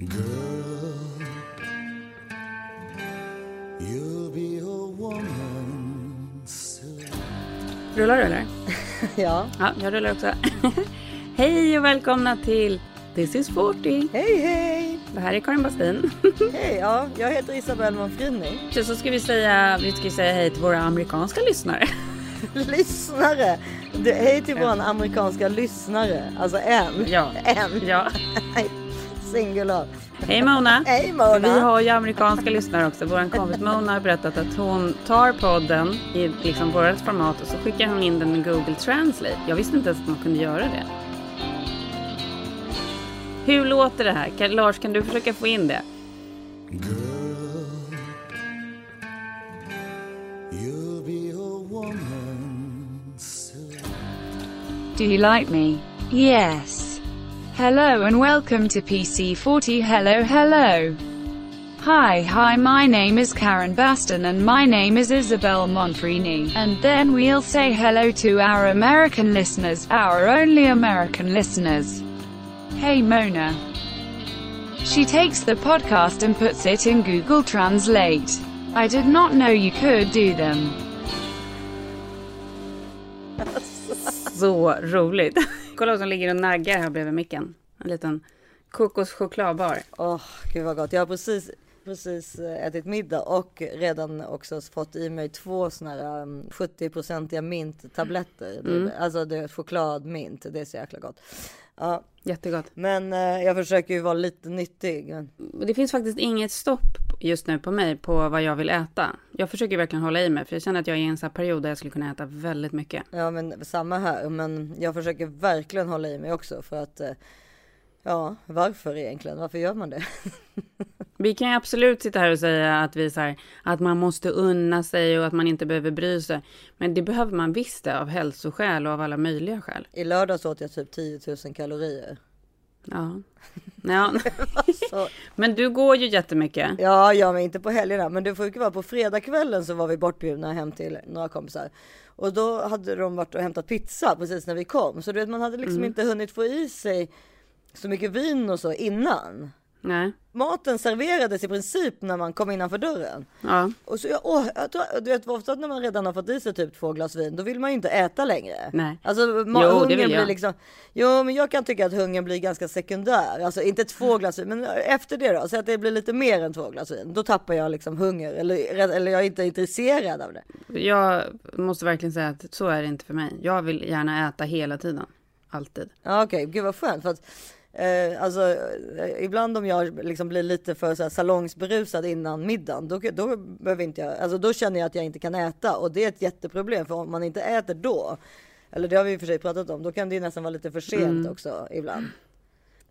Girl, you'll be a woman soon. Rullar du eller? Ja. Ja, jag rullar också. Hej och välkomna till This is 40. Hej hej! Det här är Karin Bastin. Hej, ja, jag heter Isabelle Monfrini. Så ska vi säga, vi ska säga hej till våra amerikanska lyssnare. Lyssnare! Du, hej till våran amerikanska lyssnare. Alltså en. Ja. En. Ja. Singular. Hej Mona. Hej Mona. Vi har ju amerikanska lyssnare också. Vår kompis Mona har berättat att hon tar podden i liksom vårt format och så skickar hon in den med Google Translate. Jag visste inte ens att man kunde göra det. Hur låter det här? Kan, Lars, kan du försöka få in det? Girl. Do you like me? Yes. Hello and welcome to PC40 Hello Hello. Hi hi my name is Karen Baston and my name is Isabel Monfrini. And then we'll say hello to our American listeners, our only American listeners. Hey Mona. She takes the podcast and puts it in Google Translate. I did not know you could do them. Så roligt. Kolla vad som ligger och naggar här bredvid micken. En liten kokoschokladbar. Åh, gud vad gott. Jag har precis, precis eh, ätit middag och redan också fått i mig två såna här um, 70-procentiga minttabletter. Mm. Alltså det är chokladmint. Det är så jäkla gott. Ja, Jättegott. men eh, jag försöker ju vara lite nyttig. Men... Det finns faktiskt inget stopp just nu på mig på vad jag vill äta. Jag försöker verkligen hålla i mig för jag känner att jag är i en sån här period där jag skulle kunna äta väldigt mycket. Ja men samma här, men jag försöker verkligen hålla i mig också för att eh, Ja, varför egentligen? Varför gör man det? Vi kan ju absolut sitta här och säga att vi så här, att man måste unna sig och att man inte behöver bry sig. Men det behöver man visst det av hälsoskäl och av alla möjliga skäl. I lördags åt jag typ 10 000 kalorier. Ja. ja. Så, Men du går ju jättemycket. ja, ja, men inte på helgerna. Men det får ju vara på fredagskvällen så var vi bortbjudna hem till några kompisar. Och då hade de varit och hämtat pizza precis när vi kom. Så du vet, man hade liksom inte hunnit få i sig så mycket vin och så innan. Nej. Maten serverades i princip när man kom innanför dörren. Ja. Och så jag, åh, jag tror, du vet ofta när man redan har fått i sig typ två glas vin, då vill man ju inte äta längre. Nej. Alltså ma- Jo, det vill blir jag. liksom, jo men jag kan tycka att hungern blir ganska sekundär. Alltså inte två glas vin, men efter det då, så att det blir lite mer än två glas vin. Då tappar jag liksom hunger eller, eller jag är inte intresserad av det. Jag måste verkligen säga att så är det inte för mig. Jag vill gärna äta hela tiden. Alltid. Ja, Okej, gud vad skönt. För att, eh, alltså, eh, ibland om jag liksom blir lite för så här, salongsberusad innan middagen, då, då, behöver inte jag, alltså, då känner jag att jag inte kan äta. Och det är ett jätteproblem, för om man inte äter då, eller det har vi i och för sig pratat om, då kan det ju nästan vara lite för sent också ibland.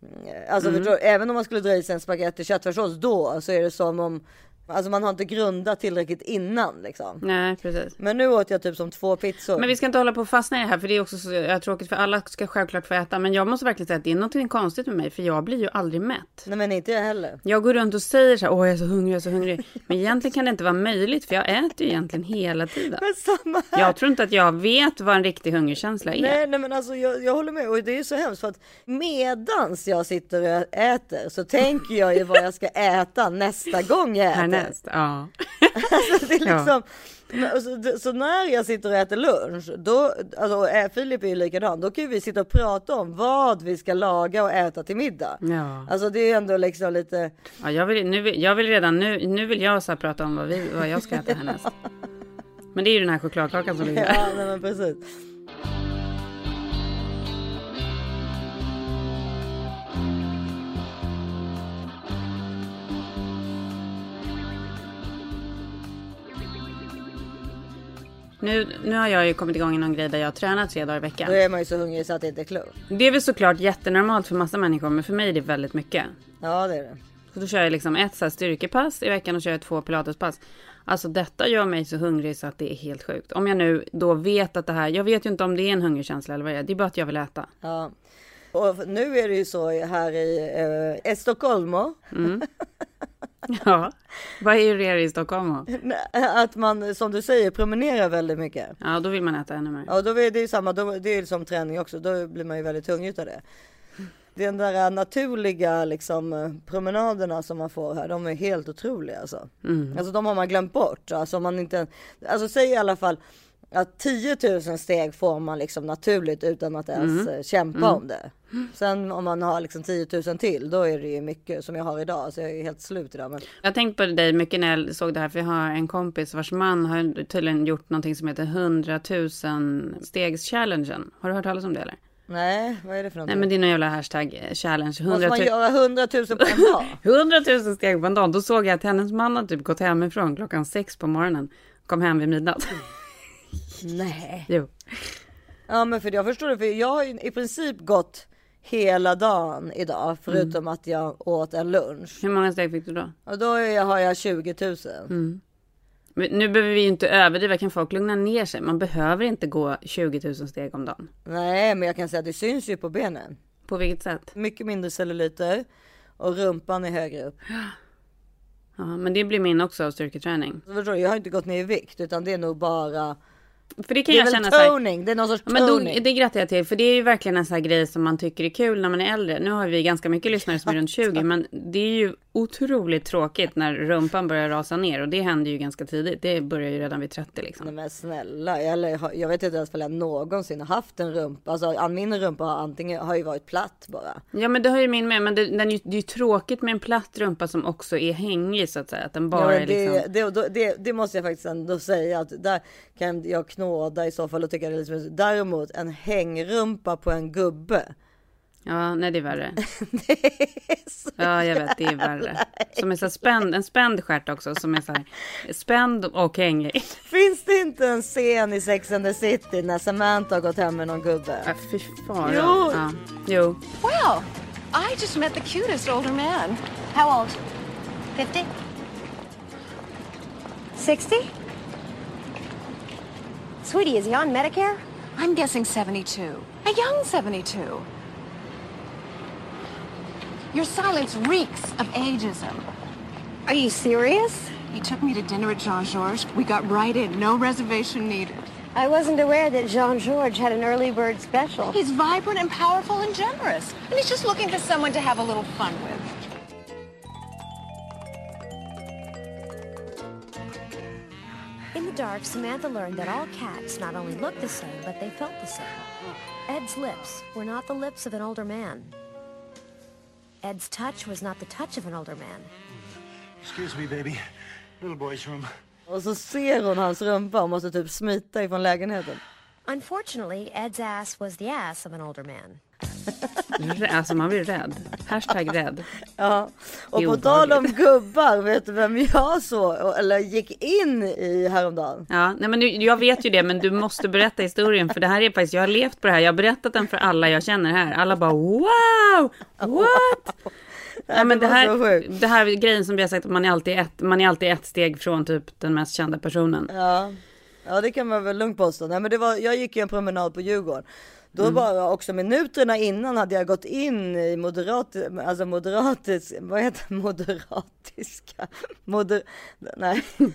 Mm, Alltså förstår, även om man skulle dra i sig en spagetti köttfärssås då, så är det som om Alltså man har inte grundat tillräckligt innan liksom. Nej, precis. Men nu åt jag typ som två pizzor. Men vi ska inte hålla på och fastna i det här, för det är också så ja, tråkigt, för alla ska självklart få äta. Men jag måste verkligen säga att det är något konstigt med mig, för jag blir ju aldrig mätt. Nej men inte jag heller. Jag går runt och säger så här, åh jag är så hungrig, jag är så hungrig. Men egentligen kan det inte vara möjligt, för jag äter ju egentligen hela tiden. Men samma här. Jag tror inte att jag vet vad en riktig hungerkänsla är. Nej, nej men alltså jag, jag håller med och det är ju så hemskt för att medans jag sitter och äter så tänker jag ju vad jag ska äta nästa gång jag äter. Härnäst, ja. Alltså, det är liksom, så, så när jag sitter och äter lunch, då, alltså, och ä- Filip är ju likadan, då kan vi sitta och prata om vad vi ska laga och äta till middag. Ja. Alltså det är ändå liksom lite, ja jag, vill, nu, vill- jag vill redan nu, nu vill jag så prata om vad, vi, vad jag ska äta härnäst. Men det är ju den här chokladkakan som ligger där. ja nej, men precis. Nu, nu har jag ju kommit igång i någon grej där jag har tränat tre dagar i veckan. Då är man ju så hungrig så att det inte är klokt. Det är väl såklart jättenormalt för massa människor, men för mig är det väldigt mycket. Ja det är det. Så då kör jag liksom ett så här styrkepass i veckan och kör jag två pilatespass. Alltså detta gör mig så hungrig så att det är helt sjukt. Om jag nu då vet att det här, jag vet ju inte om det är en hungerkänsla eller vad det är, det är bara att jag vill äta. Ja. Och nu är det ju så här i eh, Estocolmo Ja, vad är det i Stockholm då? att man som du säger promenerar väldigt mycket. Ja, då vill man äta ännu mer. Ja, då är det ju samma. Då, det är ju som träning också. Då blir man ju väldigt hungrig av det. den där naturliga liksom promenaderna som man får här, de är helt otroliga alltså. Alltså de har man glömt bort. Alltså man inte, alltså säg i alla fall att 10 000 steg får man liksom naturligt utan att ens eh, kämpa om det. Sen om man har liksom 10 000 till, då är det ju mycket som jag har idag. Så jag är helt slut idag. Men Jag har tänkt på dig mycket när jag såg det här, för jag har en kompis vars man har tydligen gjort någonting som heter 100 000 stegs-challengen. Har du hört talas om det eller? nej, vad är det för Nej någonting? men det är någon jävla hashtag eh, challenge. Måste 100 man 000, göra 100 000 på en dag? 100 000 steg på en dag. Då såg jag att hennes man har typ gått hemifrån klockan sex på morgonen. Kom hem vid midnatt. nej. jo. Ja men för jag förstår det, för jag har ju i princip gått hela dagen idag förutom att jag åt en lunch. Hur många steg fick du då? Och då har jag 20 000. Men nu behöver vi ju inte överdriva, kan folk lugna ner sig? Man behöver inte gå 20 000 steg om dagen. Nej men jag kan säga att det syns ju på benen. På vilket sätt? Mycket mindre celluliter och rumpan är högre upp. Ja, men det blir min också av styrketräning. Så förstår du, jag har inte gått ner i vikt utan det är nog bara För det kan Det är jag känna så här, det är någon sorts Ja, men då, toning. det grattar jag till, för det är ju verkligen en sån här grej som man tycker är kul när man är äldre. Nu har vi ganska mycket lyssnare som är runt 20, men det är ju otroligt tråkigt när rumpan börjar rasa ner och det händer ju ganska tidigt. Det börjar ju redan vid 30 Nej liksom. men snälla, eller jag vet inte ens om jag någonsin har haft en rumpa. Alltså min rumpa har antingen har ju varit platt bara. Ja, men det har ju min med, men det, den är ju, det är ju tråkigt med en platt rumpa som också är hängig så att säga. Att den bara Ja, är det, liksom... det, det, det, det måste jag faktiskt ändå säga att där kan jag knåda i så fall och tycka det är liksom, däremot en hängrumpa på en gubbe. Ja, nej det är värre. Det är så Ja, jag vet, det är värre. Som är så spänd, en spänd stjärt också, som är så här spänd och hängig. Finns det inte en scen i Sex and the City när Samantha har gått hem med någon gubbe? Ja, fy fan. Jo. Ja. Jo. Well, I just met the cutest older man. How old? 50? 60? Sweetie, is he on Medicare? I'm guessing 72. A young 72. Your silence reeks of ageism. Are you serious? He took me to dinner at Jean Georges. We got right in, no reservation needed. I wasn't aware that Jean Georges had an early bird special. He's vibrant and powerful and generous. And he's just looking for someone to have a little fun with. In the dark, Samantha learned that all cats not only looked the same, but they felt the same. Ed's lips were not the lips of an older man. Ed's touch was not the touch of an older man. Excuse me, baby. Little boy's room. Och så ser hon hans rumpa och måste typ smita ifrån lägenheten. Unfortunately, Ed's ass was the ass of an older man. Alltså man blir rädd. Hashtag rädd. Ja, och på tal om gubbar, vet du vem jag såg eller gick in i häromdagen? Ja, nej men nu, jag vet ju det, men du måste berätta historien, för det här är faktiskt, jag har levt på det här, jag har berättat den för alla jag känner här. Alla bara wow, what? Ja, men det här, det här är grejen som vi har sagt att man är alltid ett, man är alltid ett steg från typ den mest kända personen. Ja, ja det kan man väl lugnt påstå. Nej, men det var, jag gick ju en promenad på Djurgården. Då bara också minuterna innan hade jag gått in i moderat, alltså moderatisk, vad heter moderatiska, moder, nej.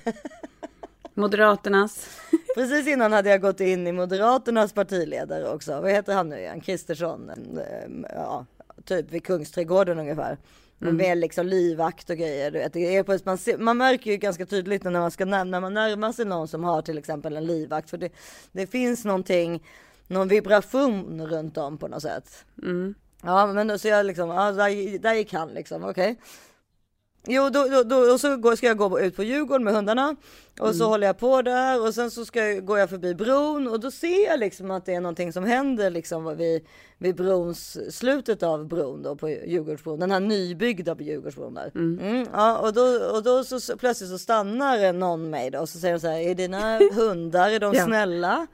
Moderaternas, Precis innan hade jag gått in i Moderaternas partiledare också. Vad heter han nu igen? Kristersson. Eh, Ja, typ vid Kungsträdgården ungefär. Mm. Med liksom livvakt och grejer. Du vet. Det är på, man, ser, man märker ju ganska tydligt när man ska när man närmar sig någon som har till exempel en livvakt. För det, det finns någonting, någon vibration runt om på något sätt. Mm. Ja, men då så jag liksom, ja, där, där gick han liksom, okej. Jo, då, då, då och så går, ska jag gå ut på Djurgården med hundarna och så håller jag på där och sen så ska jag, går jag förbi bron och då ser jag liksom att det är någonting som händer liksom vid, vid brons, slutet av bron då på Djurgårdsbron, den här nybyggda på Djurgårdsbron där. Mm, ja, och då, och då så, plötsligt så stannar någon mig då och så säger de så här, är dina hundar, är de snälla?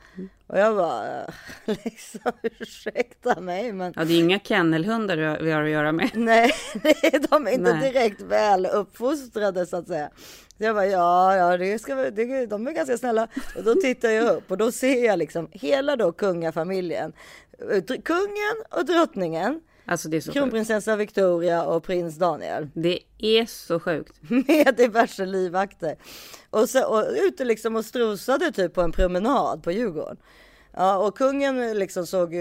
Och jag bara, liksom ursäkta mig men ja det är inga kennelhundar vi- vi har att göra med. Nej, de är inte Nej. direkt väl uppfostrade så att säga. Jag bara, ja, ja, det ska, det, de är ganska snälla. Och då tittar jag upp och då ser jag liksom hela då kungafamiljen. Eh, Kungen och drottningen, Alltså det är så sjukt. kronprinsessa Victoria och prins Daniel Det är så sjukt. med diverse livvakter. Och, så, och ute liksom och strosade typ på en promenad på Djurgården. Ja, och kungen liksom såg ju,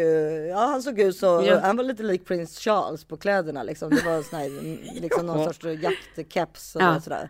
ja han såg ut så, Ja. han var lite lik prins Charles på kläderna liksom. Det var sån här, liksom någon sorts jaktkeps och Ja. sådär.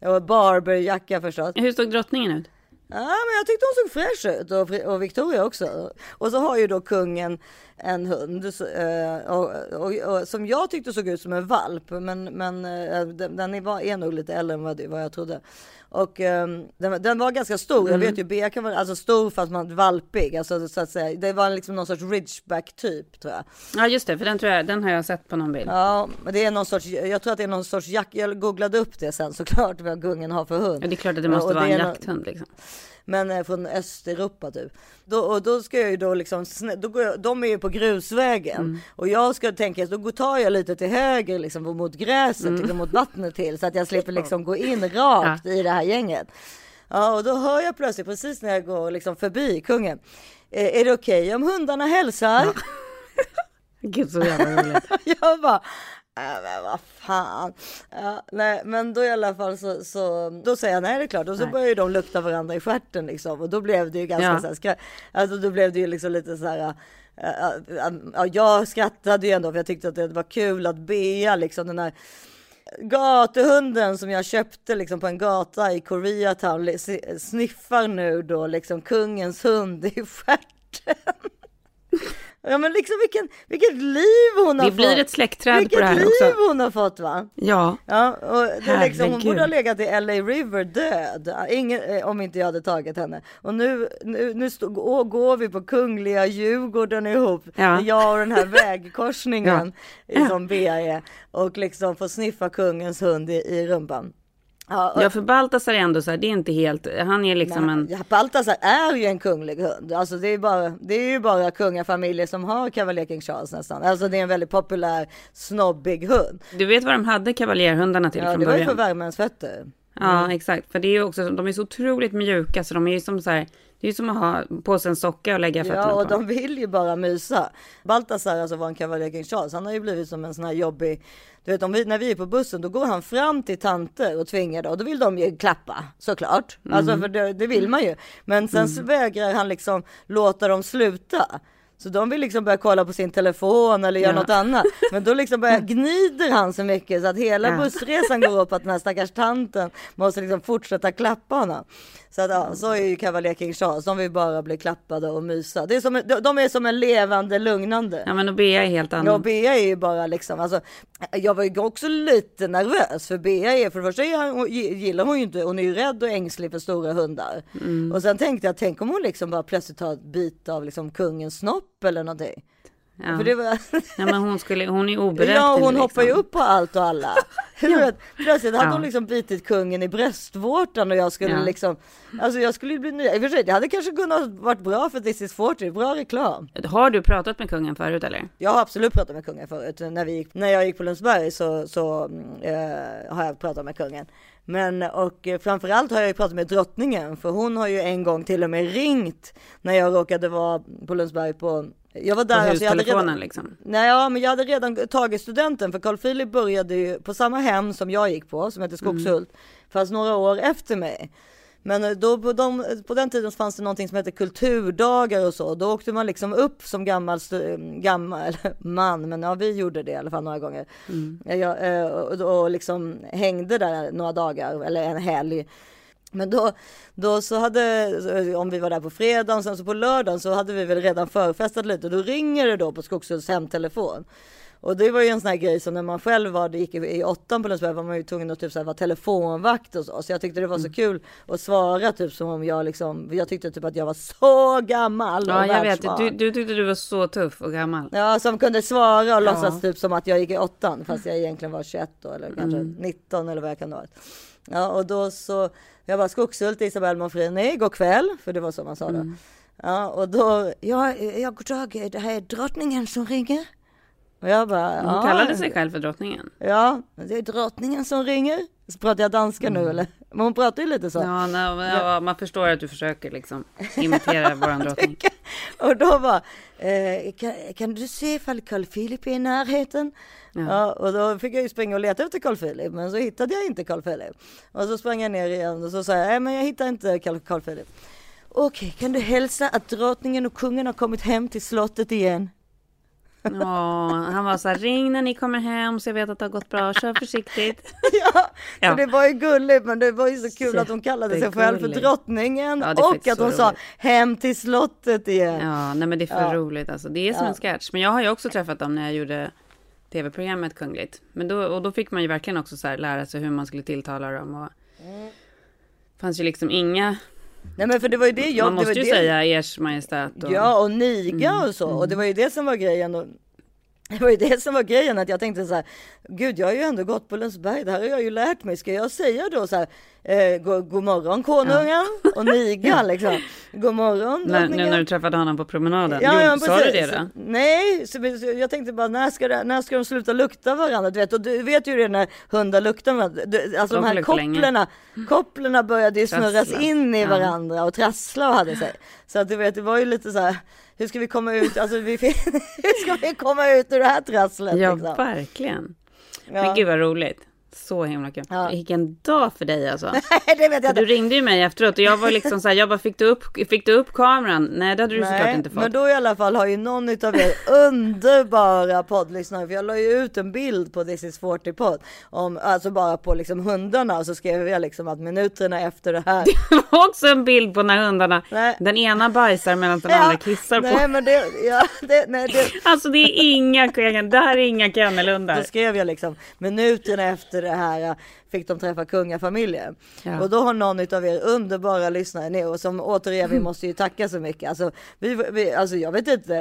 Och barberjacka förstås. Hur såg drottningen ut? Ja, men jag tyckte hon såg fräsch ut och, och Victoria också. Och så har ju då kungen en hund eh, och, och, och, som jag tyckte såg ut som en valp, men, men eh, den, den är, var- är nog lite äldre än vad, vad jag trodde. Och eh, den, den var ganska stor. Jag vet ju, Bea kan vara alltså stor fast man valpig, alltså så att säga. Det var liksom någon sorts ridgeback typ tror jag. Ja just det, för den tror jag, den har jag sett på någon bild. Ja, det är någon sorts, jag tror att det är någon sorts jack, jag googlade upp det sen såklart vad kungen har för hund. Ja, det är klart att det måste Och vara en jakthund liksom. Men eh, från Östeuropa typ. Då, och då ska jag ju då liksom, då går jag, de är ju på grusvägen. Mm. Och jag ska tänka, då tar jag lite till höger liksom mot gräset, Mm. liksom, mot vattnet till. Så att jag slipper liksom gå in rakt i det här gänget. Ja och då hör jag plötsligt precis när jag går liksom förbi kungen. Eh, är det okej om hundarna hälsar? Gud så jävla roligt. jag bara, äh, men vad fan. Ja, nej, men då i alla fall så, så då säger jag nej det är klart och så Nej. börjar ju de lukta varandra i stjärten liksom och då blev det ju ganska Ja. så här, skra- alltså då blev det ju liksom lite så här. äh, äh, ja, jag skrattade ju ändå för jag tyckte att det var kul att Bea liksom den här gatuhunden som jag köpte liksom på en gata i Koreatown sniffar nu då liksom kungens hund i stjärten. Ja men liksom vilken, vilket liv hon har Det fått. blir ett släktträd Vilket på det här liv också. hon har fått va? Ja, Ja, och det är liksom, hon borde ha legat i LA River död. Ingen, eh, om inte jag hade tagit henne. Och nu, nu, nu stå, gå- går vi på Kungliga Djurgården ihop. Ja. Jag och den här vägkorsningen som Bea är. Och liksom får sniffa kungens hund i, i rumpan. Ja, och, ja för Baltasar är ändå så här, det är inte helt, han är liksom en, Ja, Baltasar är ju en kunglig hund. Alltså det är, bara, det är ju bara kungafamiljer som har kavaljer King Charles nästan. Alltså det är en väldigt populär snobbig hund. du vet vad de hade kavaljerhundarna till Ja, från det var ju början? för värmens fötter. Ja, exakt. För det är ju också, de är så otroligt mjuka så de är ju som så här, det är ju som att ha på sig en socka och lägga fötterna Ja, och på. de vill ju bara mysa. Baltasar, alltså var en kavaljer King Charles, han har ju blivit som en sån här jobbig, du vet om vi, när vi är på bussen, då går han fram till tanter och tvingar det och då vill de ju klappa såklart. Alltså för det, det vill man ju. Men sen så vägrar han liksom låta dem sluta. Så de vill liksom börja kolla på sin telefon eller göra Ja. något annat. Men då liksom börjar gnider han så mycket så att hela Ja. bussresan går upp att den här stackars tanten måste liksom fortsätta klappa honom. Så att ja, så är ju kavaljer King Charles. De vill bara bli klappade och mysa. Det är som, de- är som en levande lugnande. Ja men och Bea är helt Ja, annan. Bea är ju bara liksom, alltså, jag var ju också lite nervös för Bea är, för det första gillar hon ju inte, hon är ju rädd och ängslig för stora hundar. Mm. Och sen tänkte jag, tänk om hon liksom bara plötsligt tar ett bit av liksom kungens snopp eller någonting. Ja. För det var, ja men hon skulle, hon är oberäknelig. ja hon hoppar ju liksom. upp på allt och alla. Vet, Plötsligt hade Ja. hon liksom bitit kungen i bröstvårtan och jag skulle Ja. liksom, alltså jag skulle ju bli ny. I och för sig, det hade kanske kunnat varit bra för This is 40, bra reklam. Har du pratat med kungen förut eller? Jag har absolut pratat med kungen förut. När, vi gick, när jag gick på Lundsberg så, så eh, har jag pratat med kungen. Men och framförallt har jag ju pratat med drottningen för hon har ju en gång till och med ringt när jag råkade vara på Lundsberg på jag var där, På alltså, jag hade redan, liksom. Nej, ja, men jag hade redan tagit studenten för Carl Philip började ju på samma hem som jag gick på som heter Skogshult, fast några år efter mig. Men eh, då på, de, på den tiden fanns det någonting som hette kulturdagar och så. Då åkte man liksom upp som gammal, stu- gammal man, men ja, vi gjorde det i alla fall några gånger. Jag, eh, och, och liksom hängde där några dagar eller en helg. Men då, då så hade, om vi var där på fredagen, sen så på lördagen så hade vi väl redan förfestat lite och då ringer det då på Skogshults hemtelefon. Och det var ju en sån här grej som när man själv var, det gick i, i åttan på Lundsberg var man ju tvungen att typ så här, vara telefonvakt och så. Så jag tyckte det var Mm. så kul att svara typ som om jag liksom, jag tyckte typ att jag var så gammal och Ja jag vet, du, du tyckte du var så tuff och gammal. Ja, som kunde svara och Ja. låtsas typ som att jag gick i åttan fast jag egentligen var 21 då eller kanske Mm. 19 eller vad jag kan ha varit. Ja, och då så, jag var Skogshult, Isabelle Monfrini, god kväll, för det var så man sa då. Mm. Ja, och då, ja, ja god dag, det här är drottningen som ringer. Och jag bara, Hon ja, kallade sig själv för drottningen. Ja, det är drottningen som ringer. Så pratar jag danska nu eller? Men hon pratar ju lite så. Ja, men, ja, man förstår att du försöker liksom imitera våran drottning. Och då var, eh, kan, kan du se ifall Carl Philip är i närheten? Ja. och då fick jag ju springa och leta efter Carl Philip, men så hittade jag inte Carl Philip. Och så sprang jag ner igen och så sa jag, nej men jag hittar inte Carl, Carl Philip. Okej, kan du hälsa att drottningen och kungen har kommit hem till slottet igen? Ja, han var så här, ring när ni kommer hem så jag vet att det har gått bra, kör försiktigt. Ja, Ja. så det var ju gulligt men det var ju så kul att hon kallade sig själv för drottningen Ja, och att hon så sa roligt. hem till slottet igen. Ja, nej men det är för Ja. roligt alltså. Det är som en sketch. Men jag har ju också träffat dem när jag gjorde tv-programmet Kungligt. Men då, och då fick man ju verkligen också så här lära sig hur man skulle tilltala dem. Och Mm. fanns ju liksom inga, Nej men för det var ju det jag... man måste ju det, säga ers majestät. Och, Ja och niga Mm, och så och det var ju det som var grejen. Och, det var ju det som var grejen att jag tänkte så här, gud jag har ju ändå gått på Lundsberg, det här har jag ju lärt mig. Ska jag säga då så här, eh, god, god morgon konungen och niga liksom. God morgon när, nu när du träffade honom på promenaden. Ja, jo, ja, sa du det då? Nej, så, jag tänkte bara när ska, det, när ska de sluta lukta varandra? Du vet, och du vet ju det när hundar luktar varandra. Du, alltså De de, här kopplerna, kopplerna började ju snurras in i Ja. varandra och trassla och hade sig. Så att du vet, det var ju lite så här, hur ska vi komma ut, alltså vi, hur ska vi komma ut ur det här trasslet? Ja, liksom? verkligen. Ja. Men gud vad roligt. Så himla kul. Ja. Vilken dag för dig alltså. det vet jag inte. du ringde ju mig efteråt och jag var liksom så här, jag bara, fick du upp, fick du upp kameran? Nej, det hade du såklart Nej, inte fått. men då i alla fall har ju någon utav er underbara poddlyssnare, för jag la ju ut en bild på This is 40 podd, om, alltså bara på liksom hundarna och så skrev jag liksom att minuterna efter det här. Det var också en bild på när hundarna, Nej. den ena bajsar medan den andra kissar nej, på. men det, ja, det, nej, det, Alltså det är inga, det här är inga då kennelhundar. skrev jag liksom minuterna efter det här fick de träffa kungafamiljen. Ja. Och då har någon utav er underbara lyssnare nu och som återigen vi måste ju tacka så mycket. Alltså, vi, vi, alltså jag vet inte,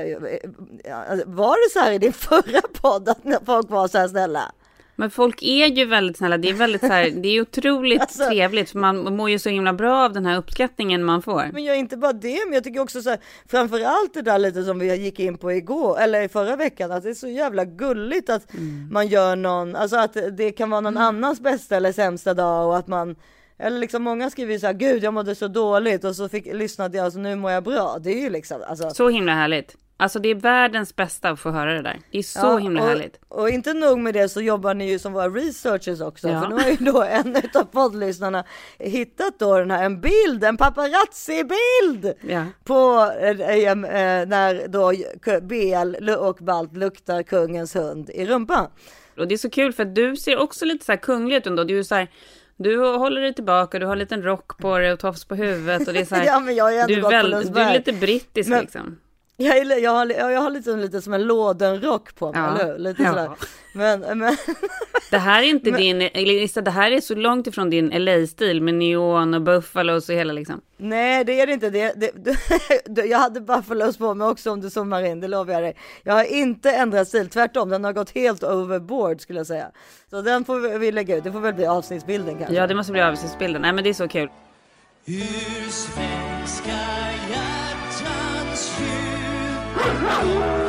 ja, alltså, var det så här i din förra podd att folk var så här snälla? Men folk är ju väldigt snälla. Det är väldigt så här, det är otroligt Alltså- trevligt för man mår ju så himla bra av den här uppskattningen man får. Men jag inte bara det, men jag tycker också så här, framför allt det där lite som vi gick in på igår, eller i förra veckan, att det är så jävla gulligt att man gör någon, alltså att det kan vara någon annans bästa eller sämsta dag och att man eller liksom många skriver ju så här, gud jag mådde så dåligt och så fick, lyssnade jag och så nu mår jag bra. Det är ju liksom, alltså. Så himla härligt. Alltså det är världens bästa att få höra det där. Det är så Ja, himla och, härligt. Och inte nog med det så jobbar ni ju som våra researchers också. Ja. För nu har ju då en av poddlyssnarna hittat då den här, en bild, en paparazzi-bild! Ja. På eh, eh, eh, när då BL och Balt luktar kungens hund i rumpan. Och det är så kul för att du ser också lite så här kunglig ut ändå. Du är så här, du håller dig tillbaka, du har en liten rock på dig och tofs på huvudet och det är så här. Ja, men jag ju ändå du, är väl, du är lite brittisk Men- liksom. Jag, är, jag, har, jag har lite, lite som en lådenrock på mig, Ja. eller hur? Lite Ja. sådär. Men, men Det här är inte din, Elisa, det här är så långt ifrån din LA-stil med neon och buffalos och hela liksom. Nej det är det inte. Det, det, det, jag hade buffalos på mig också om du zoomar in, det lovar jag dig. Jag har inte ändrat stil, tvärtom den har gått helt overboard skulle jag säga. Så den får vi- lägga ut, det får väl bli avsnittsbilden kanske. Ja, det måste bli översiktsbilden. Nej, men det är så kul. Ur svenska Oh,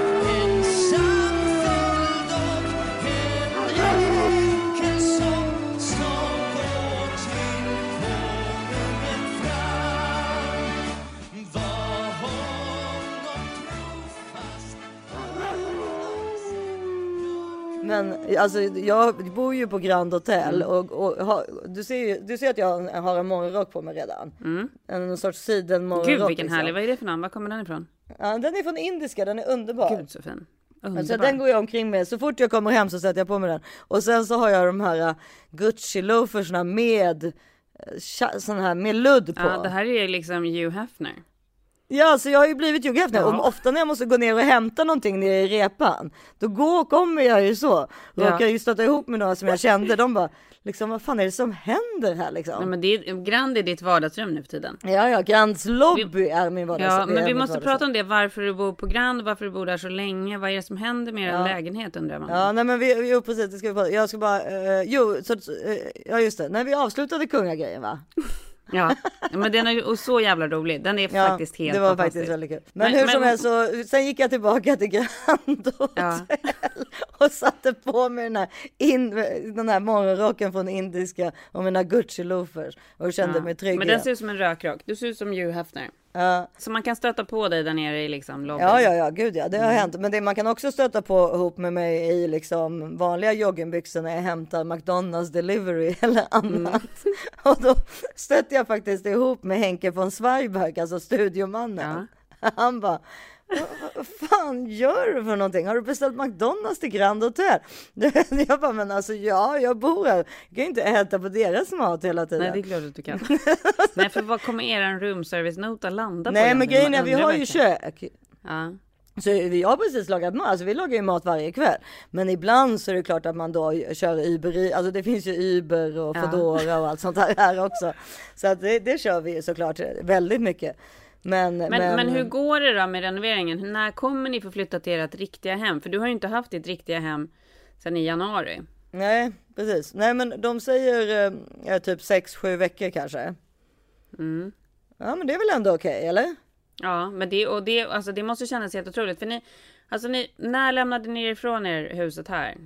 Men alltså jag bor ju på Grand Hotel och, och har, du, ser ju, du ser att jag har en morgonrock på mig redan. En sorts sidenmorgonrock. Gud, vilken liksom. härlig. Vad är det för namn? Var kommer den ifrån? Ja, den är från indiska, den är underbar. Gud, så fin. Alltså, den går jag omkring med. Så fort jag kommer hem så sätter jag på mig den. Och sen så har jag de här uh, Gucci loafersna med tja- sån här med ludd på. Ja, det här är liksom Hugh Hefner. Ja, så jag har ju blivit Hugh Hefner. Ja. Och ofta när jag måste gå ner och hämta någonting nere i repan, då går, kommer jag ju så. Ja. Råkar ju stöta ihop med några som jag kände. De bara, liksom vad fan är det som händer här liksom? Nej, men det är, Grand är ditt vardagsrum nu för tiden. Ja, ja, Grands lobby är min vardags. Ja, men vi måste vardagsrum. prata om det. Varför du bor på Grand, varför du bor där så länge. Vad är det som händer med er Ja. lägenhet undrar man. Ja, nej men vi, jo precis, det ska vi prata. Jag ska bara, eh, jo, så, eh, ja just det, när vi avslutade kungagrejen va? Ja, men den är så jävla rolig. Den är Ja, faktiskt helt det var faktiskt väldigt kul. Men, Men- hur som helst så, sen gick jag tillbaka till Grand Hotel Ja. och satte på mig den här, in, den här morgonrocken från indiska och mina Gucci loafers och kände Ja. mig trygg Men den ser ut som en rökrock. Du ser ut som Hugh Hefner. Ja. Så man kan stöta på dig där nere i liksom lobbyn? Ja, ja, ja, gud ja, det har hänt. Men det, man kan också stöta på ihop med mig i liksom vanliga joggingbyxor när jag hämtar McDonalds delivery eller annat. Och då stötte jag faktiskt ihop med Henke von Zweigbergk, alltså studiomannen. Han bara, vad fan gör du för någonting? Har du beställt McDonalds till Grand Hotel? Jag bara, men alltså ja, jag bor här. Jag kan inte äta på deras mat hela tiden. Nej, det är klart att du kan. Nej, för vad kommer er roomservice-nota landa på? Nej, men grejen är, vi har ju kök. Ja. Så vi har precis lagat mat, alltså vi lagar ju mat varje kväll. Men ibland så är det klart att man då kör Uber, alltså det finns ju Uber och Ja. Foodora och allt sånt där här också. Så att det, det kör vi ju såklart väldigt mycket. Men, Men, men, hur går det då med renoveringen? När kommer ni få flytta till ert riktiga hem? För du har ju inte haft ditt riktiga hem sedan i januari. Nej, precis. Nej, men de säger eh, typ 6-7 veckor kanske. Mm. Ja, men det är väl ändå okej, eller? Ja, men det, och det, alltså det måste kännas helt otroligt. För ni, alltså ni, när lämnade ni ifrån er huset här?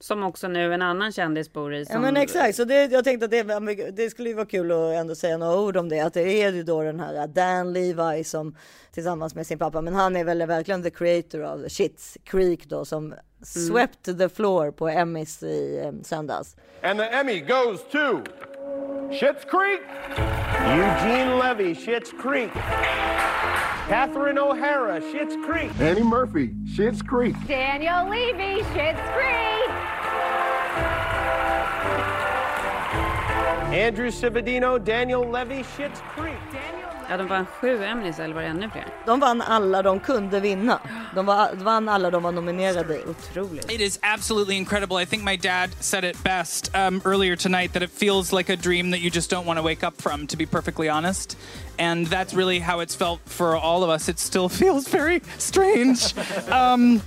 Som också nu en annan kändis bor i. Som, Ja men exakt, så det, jag tänkte att det, det skulle ju vara kul att ändå säga några ord om det. Att det är ju då den här Dan Levi som tillsammans med sin pappa, men han är väl verkligen the creator av Shits Creek då som swept the floor på Emmys i eh, söndags. And the Emmy goes to Schitt's Creek, Eugene Levy, Schitt's Creek, Catherine O'Hara, Schitt's Creek, Annie Murphy, Schitt's Creek. Daniel Levy, Schitt's Creek. Andrew Civadino, Daniel Levy, Schitt's Creek. Ja, de vann sju Emmys eller var det ännu fler? De vann alla de kunde vinna. De var, vann alla de var nominerade i. Otroligt. It is absolutely incredible. I think my dad said it best um, earlier tonight that it feels like a dream that you just don't want to wake up from, to be perfectly honest. And that's really how it's felt for all of us. It still feels very strange. um,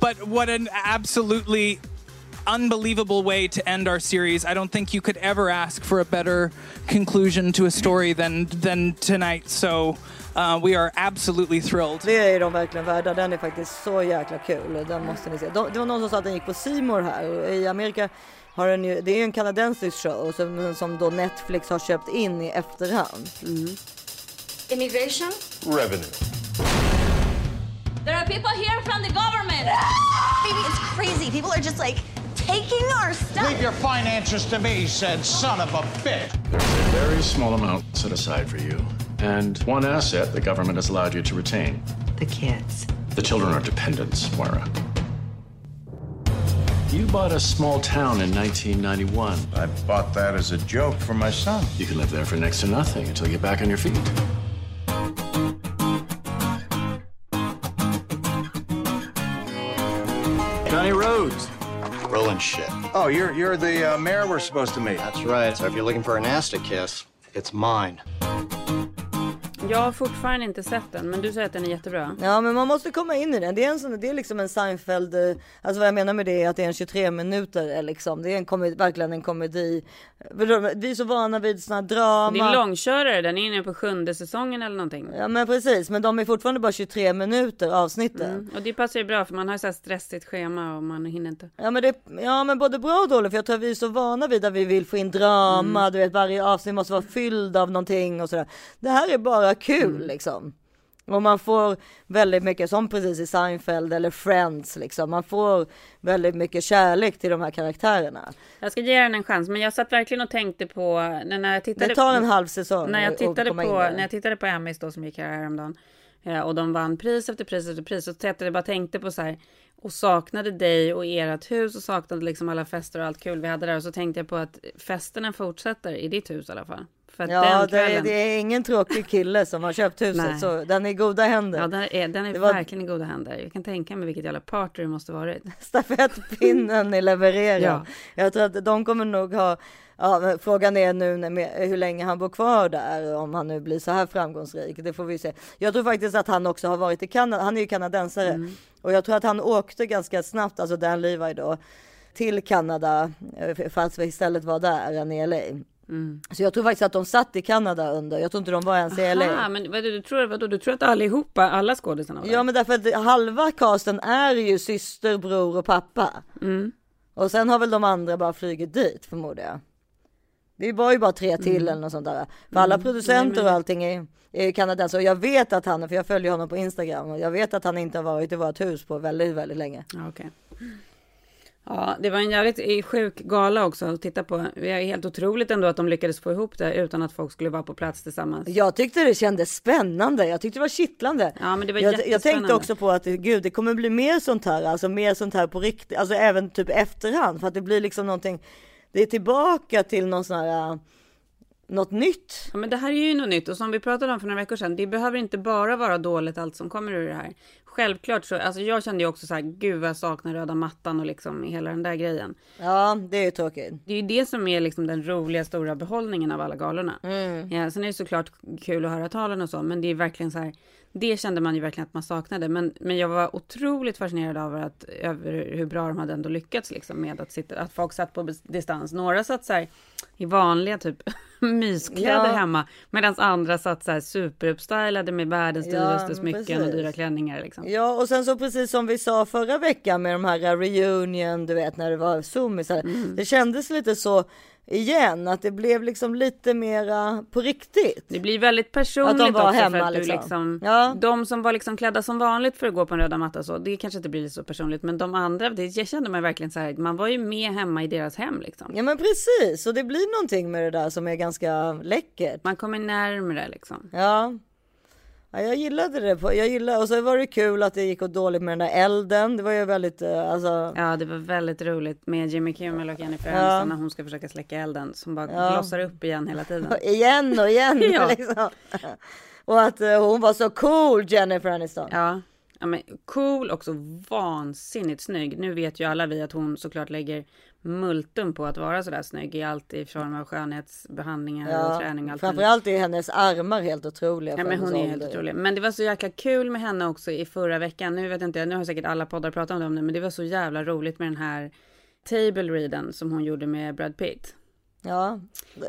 but what an absolutely unbelievable way to end our series. I don't think you could ever ask for a better conclusion to a story than, than tonight. So uh, we are absolutely thrilled. Det är de verkligen värda. Den är faktiskt så jäkla kul. Den måste ni se. De, det var någon som sa att den gick på Simor här. I Amerika har den ju, det är ju en kanadensisk show som, som då Netflix har köpt in i efterhand. Immigration? Revenue. There are people here from the government. Baby, it's crazy. People are just like taking our stuff. Leave your finances to me, said son of a bitch. There's a very small amount set aside for you, and one asset the government has allowed you to retain. The kids. The children are dependents, Moira. You bought a small town in 1991. I bought that as a joke for my son. You can live there for next to nothing until you get back on your feet. Johnny Rhodes. Rolling shit. Oh, you're you're the uh, mayor we're supposed to meet. That's right. So if you're looking for an ass to kiss, it's mine. Jag har fortfarande inte sett den, men du säger att den är jättebra. Ja men man måste komma in i den. Det är, en sån, det är liksom en Seinfeld, eh, alltså vad jag menar med det är att det är en 23 minuter eh, liksom. Det är en komedi, verkligen en komedi. Vi är så vana vid såna här drama. Det är långkörare, den är inne på sjunde säsongen eller någonting. Ja men precis, men de är fortfarande bara 23 minuter avsnitten. Mm. Och det passar ju bra för man har så här stressigt schema och man hinner inte. Ja men, det, ja men både bra och dåligt för jag tror att vi är så vana vid att vi vill få in drama, Mm. du vet varje avsnitt måste vara fylld av någonting och sådär. Det här är bara kul Mm. liksom. Och man får väldigt mycket, som precis i Seinfeld eller Friends liksom, man får väldigt mycket kärlek till de här karaktärerna. Jag ska ge den en chans, men jag satt verkligen och tänkte på när jag tittade. Det tar en halv säsong När jag tittade på, när jag tittade på Emmys då som gick här häromdagen. eh, Och de vann pris efter pris efter pris. Och satt jag bara tänkte på så här. Och saknade dig och ert hus och saknade liksom alla fester och allt kul vi hade där. Och så tänkte jag på att festerna fortsätter i ditt hus i alla fall. För Ja, den det, är- kvällen, det är ingen tråkig kille som har köpt huset, Nej. så den är i goda händer. Ja, den är, den är var- verkligen i goda händer. Jag kan tänka mig vilket jävla party det måste varit. Stafettpinnen är levererad. Ja. Jag tror att de kommer nog ha, ja, frågan är nu när, hur länge han bor kvar där, om han nu blir så här framgångsrik. Det får vi se. Jag tror faktiskt att han också har varit i Kanada, han är ju kanadensare. Mm. Och jag tror att han åkte ganska snabbt, alltså Dan Levi då, till Kanada, eh, för att istället vara där än i LA. Mm. Så jag tror faktiskt att de satt i Kanada under, jag tror inte de var ens i LA. Aha, men vad, du, tror, vadå, du tror att allihopa, alla skådisarna var där? Ja men därför att halva casten är ju syster, bror och pappa. Mm. Och sen har väl de andra bara flugit dit förmodar jag. Det var ju bara tre till Mm. eller något sånt där. För alla producenter och allting är, är kanadenser. Och jag vet att han, för jag följer honom på Instagram och jag vet att han inte har varit i vårt hus på väldigt, väldigt länge. Okej. Ja, det var en jävligt eh, sjuk gala också att titta på. Det är helt otroligt ändå att de lyckades få ihop det utan att folk skulle vara på plats tillsammans. Jag tyckte det kändes spännande. Jag tyckte det var kittlande. Ja, men det var jag, jag tänkte också på att gud, det kommer bli mer sånt här, alltså mer sånt här på riktigt, alltså även typ efterhand för att det blir liksom någonting. Det är tillbaka till någon sån här, äh, något nytt. Ja, men det här är ju något nytt och som vi pratade om för några veckor sedan. Det behöver inte bara vara dåligt allt som kommer ur det här. Självklart så, alltså jag kände ju också så här, gud jag saknar röda mattan och liksom hela den där grejen. Ja, det är ju tråkigt. Det är ju det som är liksom den roliga stora behållningen av alla galorna. Ja, sen är det såklart kul att höra talen och så, men det är verkligen så här. Det kände man ju verkligen att man saknade, men, men jag var otroligt fascinerad över, att, över hur bra de hade ändå lyckats liksom med att sitta, att folk satt på distans. Några satt så här i vanliga typ myskläder Ja. hemma, medan andra satt så här superuppstylade med världens Ja, dyraste smycken och precis. dyra klänningar liksom. Ja, och sen så precis som vi sa förra veckan med de här reunion, du vet när det var zoomisar. Mm. Det kändes lite så igen, att det blev liksom lite mera på riktigt. Det blir väldigt personligt Att de var också för hemma, att du liksom. liksom, Ja. de som var liksom klädda som vanligt för att gå på en röda matta så, det kanske inte blir så personligt, men de andra, det jag kände man verkligen så här, man var ju med hemma i deras hem liksom. Ja men precis, och det blir någonting med det där som är ganska läckert. Man kommer närmre liksom. Ja. Ja jag gillade det. Jag gillade, och så var det kul att det gick åt dåligt med den där elden. Det var ju väldigt, eh, alltså. Ja, det var väldigt roligt med Jimmy Kimmel och Jennifer Ja. Aniston när hon ska försöka släcka elden som bara Ja. blossar upp igen hela tiden. igen och igen Ja. liksom. Och att eh, hon var så cool Jennifer Aniston. Ja. ja, men cool och så vansinnigt snygg. Nu vet ju alla vi att hon såklart lägger multum på att vara sådär snygg i allt i form av skönhetsbehandlingar och träning och allt framförallt är hennes armar helt otroliga. Ja, men hon är helt otrolig. Men det var så jäkla kul med henne också i förra veckan. Nu vet inte jag, nu har säkert alla poddar pratat om det, men det var så jävla roligt med den här table readen som hon gjorde med Brad Pitt. Ja,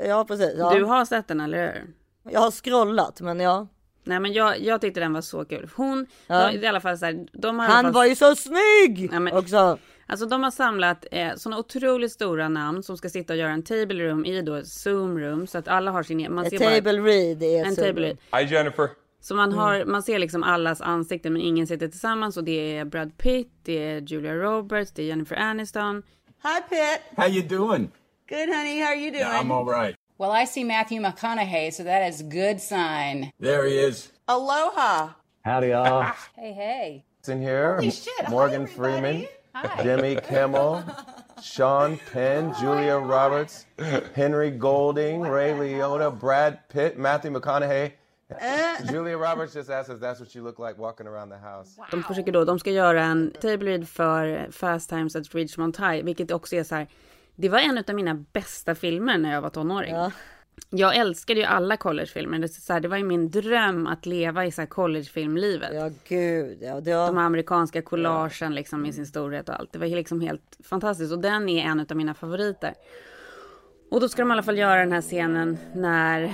ja precis. Ja. Du har sett den, eller hur? Jag har scrollat, men ja. Nej, men jag, jag tyckte den var så kul. Hon, Ja. de, i alla fall så här, de har Han fall, var ju så snygg Ja, men- också. Alltså de har samlat eh, sådana otroligt stora namn som ska sitta och göra en table room i då ett zoom room så att alla har sin egen. Man ser bara- table read är En så- table read. Hi, Jennifer. Så man, har, Mm. man ser liksom allas ansikten men ingen sitter tillsammans och det är Brad Pitt, det är Julia Roberts, det är Jennifer Aniston. Hi, Pitt. How you doing? Good, honey. How are you doing? I'm all right. Well, I see Matthew McConaughey, so that is good sign. There he is. Aloha. Howdy, y'all. Hey, hey. in here. Holy shit, hi, Morgan Freeman, Hi. Jimmy Kimmel, Sean Penn, Julia Roberts, Henry Golding, Ray Liotta, Brad Pitt, Matthew McConaughey. Julia Roberts just asked us that's what you look like walking around the house. De försöker då, de ska göra en table read för Fast Times at Ridgemont High, vilket också är så här. Det var en av mina bästa filmer när jag var tonåring. Jag älskade ju alla collegefilmer. Det, är så här, det var ju min dröm att leva i så här collegefilmlivet. Ja, gud. Ja, var... De amerikanska collagen liksom med sin storhet och allt. Det var liksom helt fantastiskt. Och den är en av mina favoriter. Och då ska de i alla fall göra den här scenen när,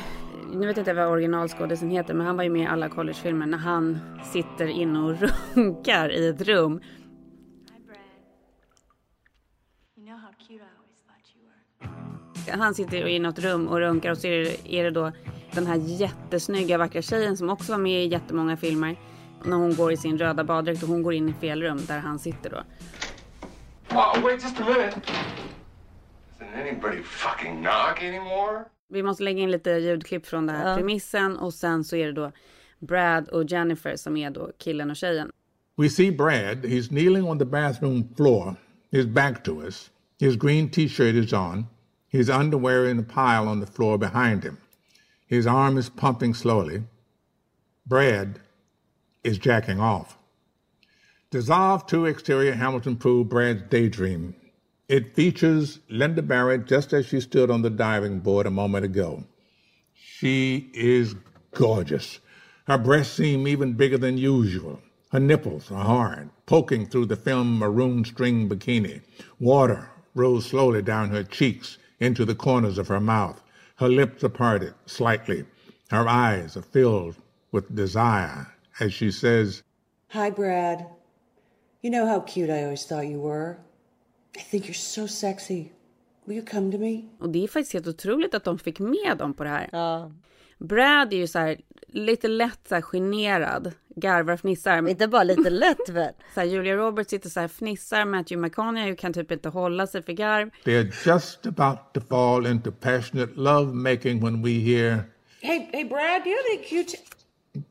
nu vet jag inte vad originalskådisen heter, men han var ju med i alla collegefilmer, när han sitter inne och runkar i ett rum. Han sitter i något rum och runkar och så är det, är det då den här jättesnygga vackra tjejen som också var med i jättemånga filmer. När hon går i sin röda baddräkt och hon går in i fel rum där han sitter då. Oh, wait just a minute. Doesn't anybody fucking knock anymore? Vi måste lägga in lite ljudklipp från den här Ja. premissen och sen så är det då Brad och Jennifer som är då killen och tjejen. We see Brad. He's kneeling on the bathroom floor, his back to us. His green t shirt is on. His underwear in a pile on the floor behind him. His arm is pumping slowly. Brad is jacking off. Dissolve 2 exterior Hamilton Pool Brad's Daydream. It features Linda Barrett just as she stood on the diving board a moment ago. She is gorgeous. Her breasts seem even bigger than usual. Her nipples are hard, poking through the film maroon string bikini. Water rolls slowly down her cheeks into the corners of her mouth. Her lips are parted slightly. Her eyes are filled with desire as she says, Hi, Brad. You know how cute I always thought you were. I think you're so sexy. Will you come to me? Och det är faktiskt helt otroligt att de fick med dem på det här. Ja. Brad är ju så här lite lätt så här generad, garvar, fnissar. Inte bara lite lätt väl? Så här, Julia Roberts sitter så här fnissar, Matthew McConaughey kan typ inte hålla sig för garv. They're just about to fall into passionate love making when we hear Hey, hey, Brad, do you have any cute?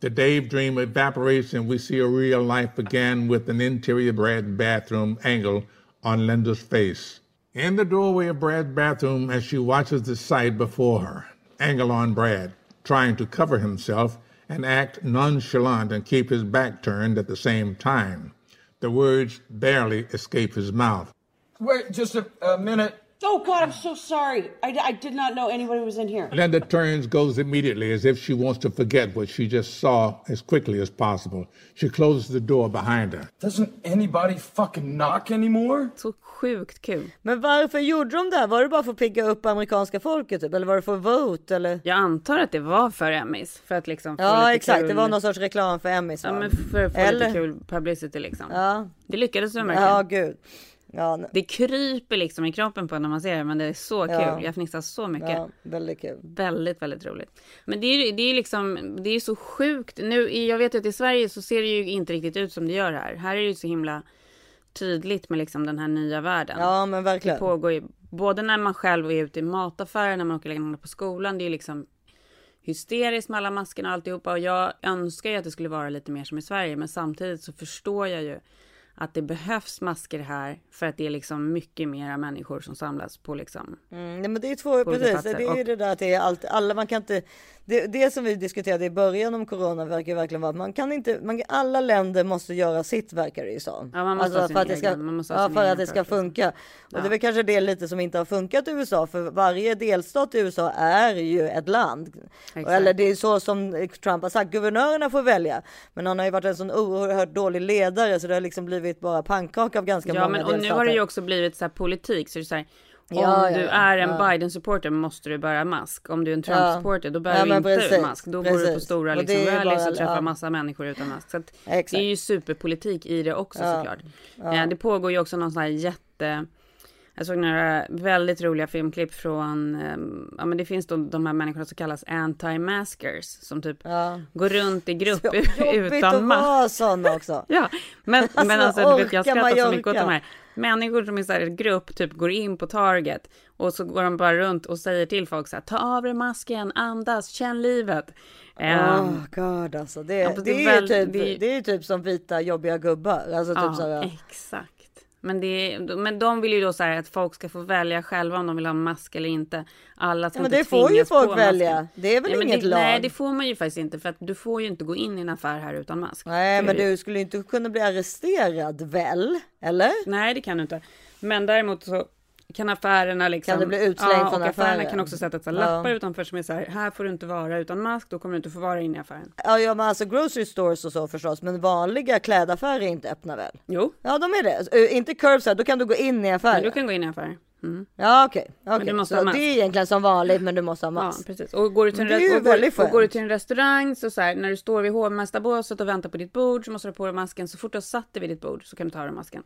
the Dave dream evaporates and we see a real life again with an interior Brad bathroom angle on Linda's face. In the doorway of Brad's bathroom as she watches the sight before her, angle on Brad, trying to cover himself and act nonchalant and keep his back turned at the same time. The words barely escape his mouth. Wait, just a, a minute. Oh God, I'm so sorry. I, I did not know anybody was in here. Linda turns, goes immediately as if she wants to forget what she just saw as quickly as possible. She closes the door behind her. Doesn't anybody fucking knock anymore? Så sjukt kul. Men varför gjorde de det? Var det bara för att pigga upp amerikanska folket typ? Eller var det för vote? Eller? Jag antar att det var för Emmys. För att liksom få Ja lite exakt, kul. det var någon sorts reklam för Emmys Ja va? men för att få Eller? lite kul publicity liksom. Ja. Det lyckades de verkligen. Ja gud. Ja, Det kryper liksom i kroppen på när man ser det men det är så kul. Ja. Jag fnissar så mycket. ja, väldigt kul. Väldigt, väldigt roligt. Men det är ju det är liksom, det är så sjukt. Nu, jag vet ju att i Sverige så ser det ju inte riktigt ut som det gör här. Här är det ju så himla tydligt med liksom den här nya världen. Ja men verkligen. Det pågår ju både när man själv är ute i mataffärer, när man åker längre på skolan. Det är ju liksom hysteriskt med alla maskerna och alltihopa. Och jag önskar ju att det skulle vara lite mer som i Sverige. Men samtidigt så förstår jag ju att det behövs masker här för att det är liksom mycket mera människor som samlas på liksom. Mm, nej, men det är två, precis, det är ju det där att det är allt, alla, man kan inte, det, det som vi diskuterade i början om corona verkar verkligen vara att man kan inte, man, alla länder måste göra sitt verkar det ju som. Ja, man måste sin för att det ska, egen- ja, för att det ska funka. Och Ja. det är väl kanske det lite som inte har funkat i USA, för varje delstat i USA är ju ett land. Exakt. Eller det är så som Trump har sagt, guvernörerna får välja. Men han har ju varit en sån oerhört dålig ledare så det har liksom blivit bara pannkaka av ganska Ja, många men och nu delstater. har det ju också blivit så här politik. Så det är så här, om Ja, du ja. är en. Biden-supporter måste du bära mask. Om du är en. Trump-supporter då bär du inte precis, mask. Då går du på precis. stora Och liksom, ju rallys och träffar massa människor utan mask. Så det är ju superpolitik i det också såklart. Ja. Eh, Det pågår ju också någon sån här jätte... Jag såg några väldigt roliga filmklipp från, ehm, ja men det finns då de här människorna som kallas anti-maskers som typ går runt i grupp Så jobbigt utan att mask. vara sån också. Ja, men alltså, men Alltså, du vet, jag skrattar så mycket åt de här människor som i så här en grupp typ går in på Target och så går de bara runt och säger till folk så här, ta av dig masken, andas, känn livet. Ehm, Oh god alltså. Det, Ja, det, det är väl- typ, det det är typ som vita jobbiga gubbar. Alltså typ ja, så här, exakt. Men, det men de vill ju då så här att folk ska få välja själva om de vill ha mask eller inte. Alla ska Ja, men inte det får ju folk välja. masken. Det är väl men inget det, lag? Nej, det får man ju faktiskt inte för att du får ju inte gå in i en affär här utan mask. Nej men du skulle inte kunna bli arresterad väl? Eller? Nej, det kan du inte. Men däremot så kan affärerna liksom... Kan du bli utslängd ja, från och affärerna affären? kan också sätta så här Ja. lappar utanför som är så här, här får du inte vara utan mask, då kommer du inte få vara inne i affären. Ja, ja men alltså grocery stores och så förstås. Men vanliga klädaffärer är inte öppna väl? Jo. Ja de är det. Inte curbside, då kan du gå in i affären. Men du kan gå in i affären. Mm. Ja okej. Du måste Så det är egentligen som vanligt men du måste ha Ja, mask. precis. Och går du till en, Det och går, och går du till en restaurang så, så här, när du står vid hovmästarbåset och väntar på ditt bord så måste du ha på dig masken. Så fort du har satt dig vid ditt bord så kan du ta av dig masken.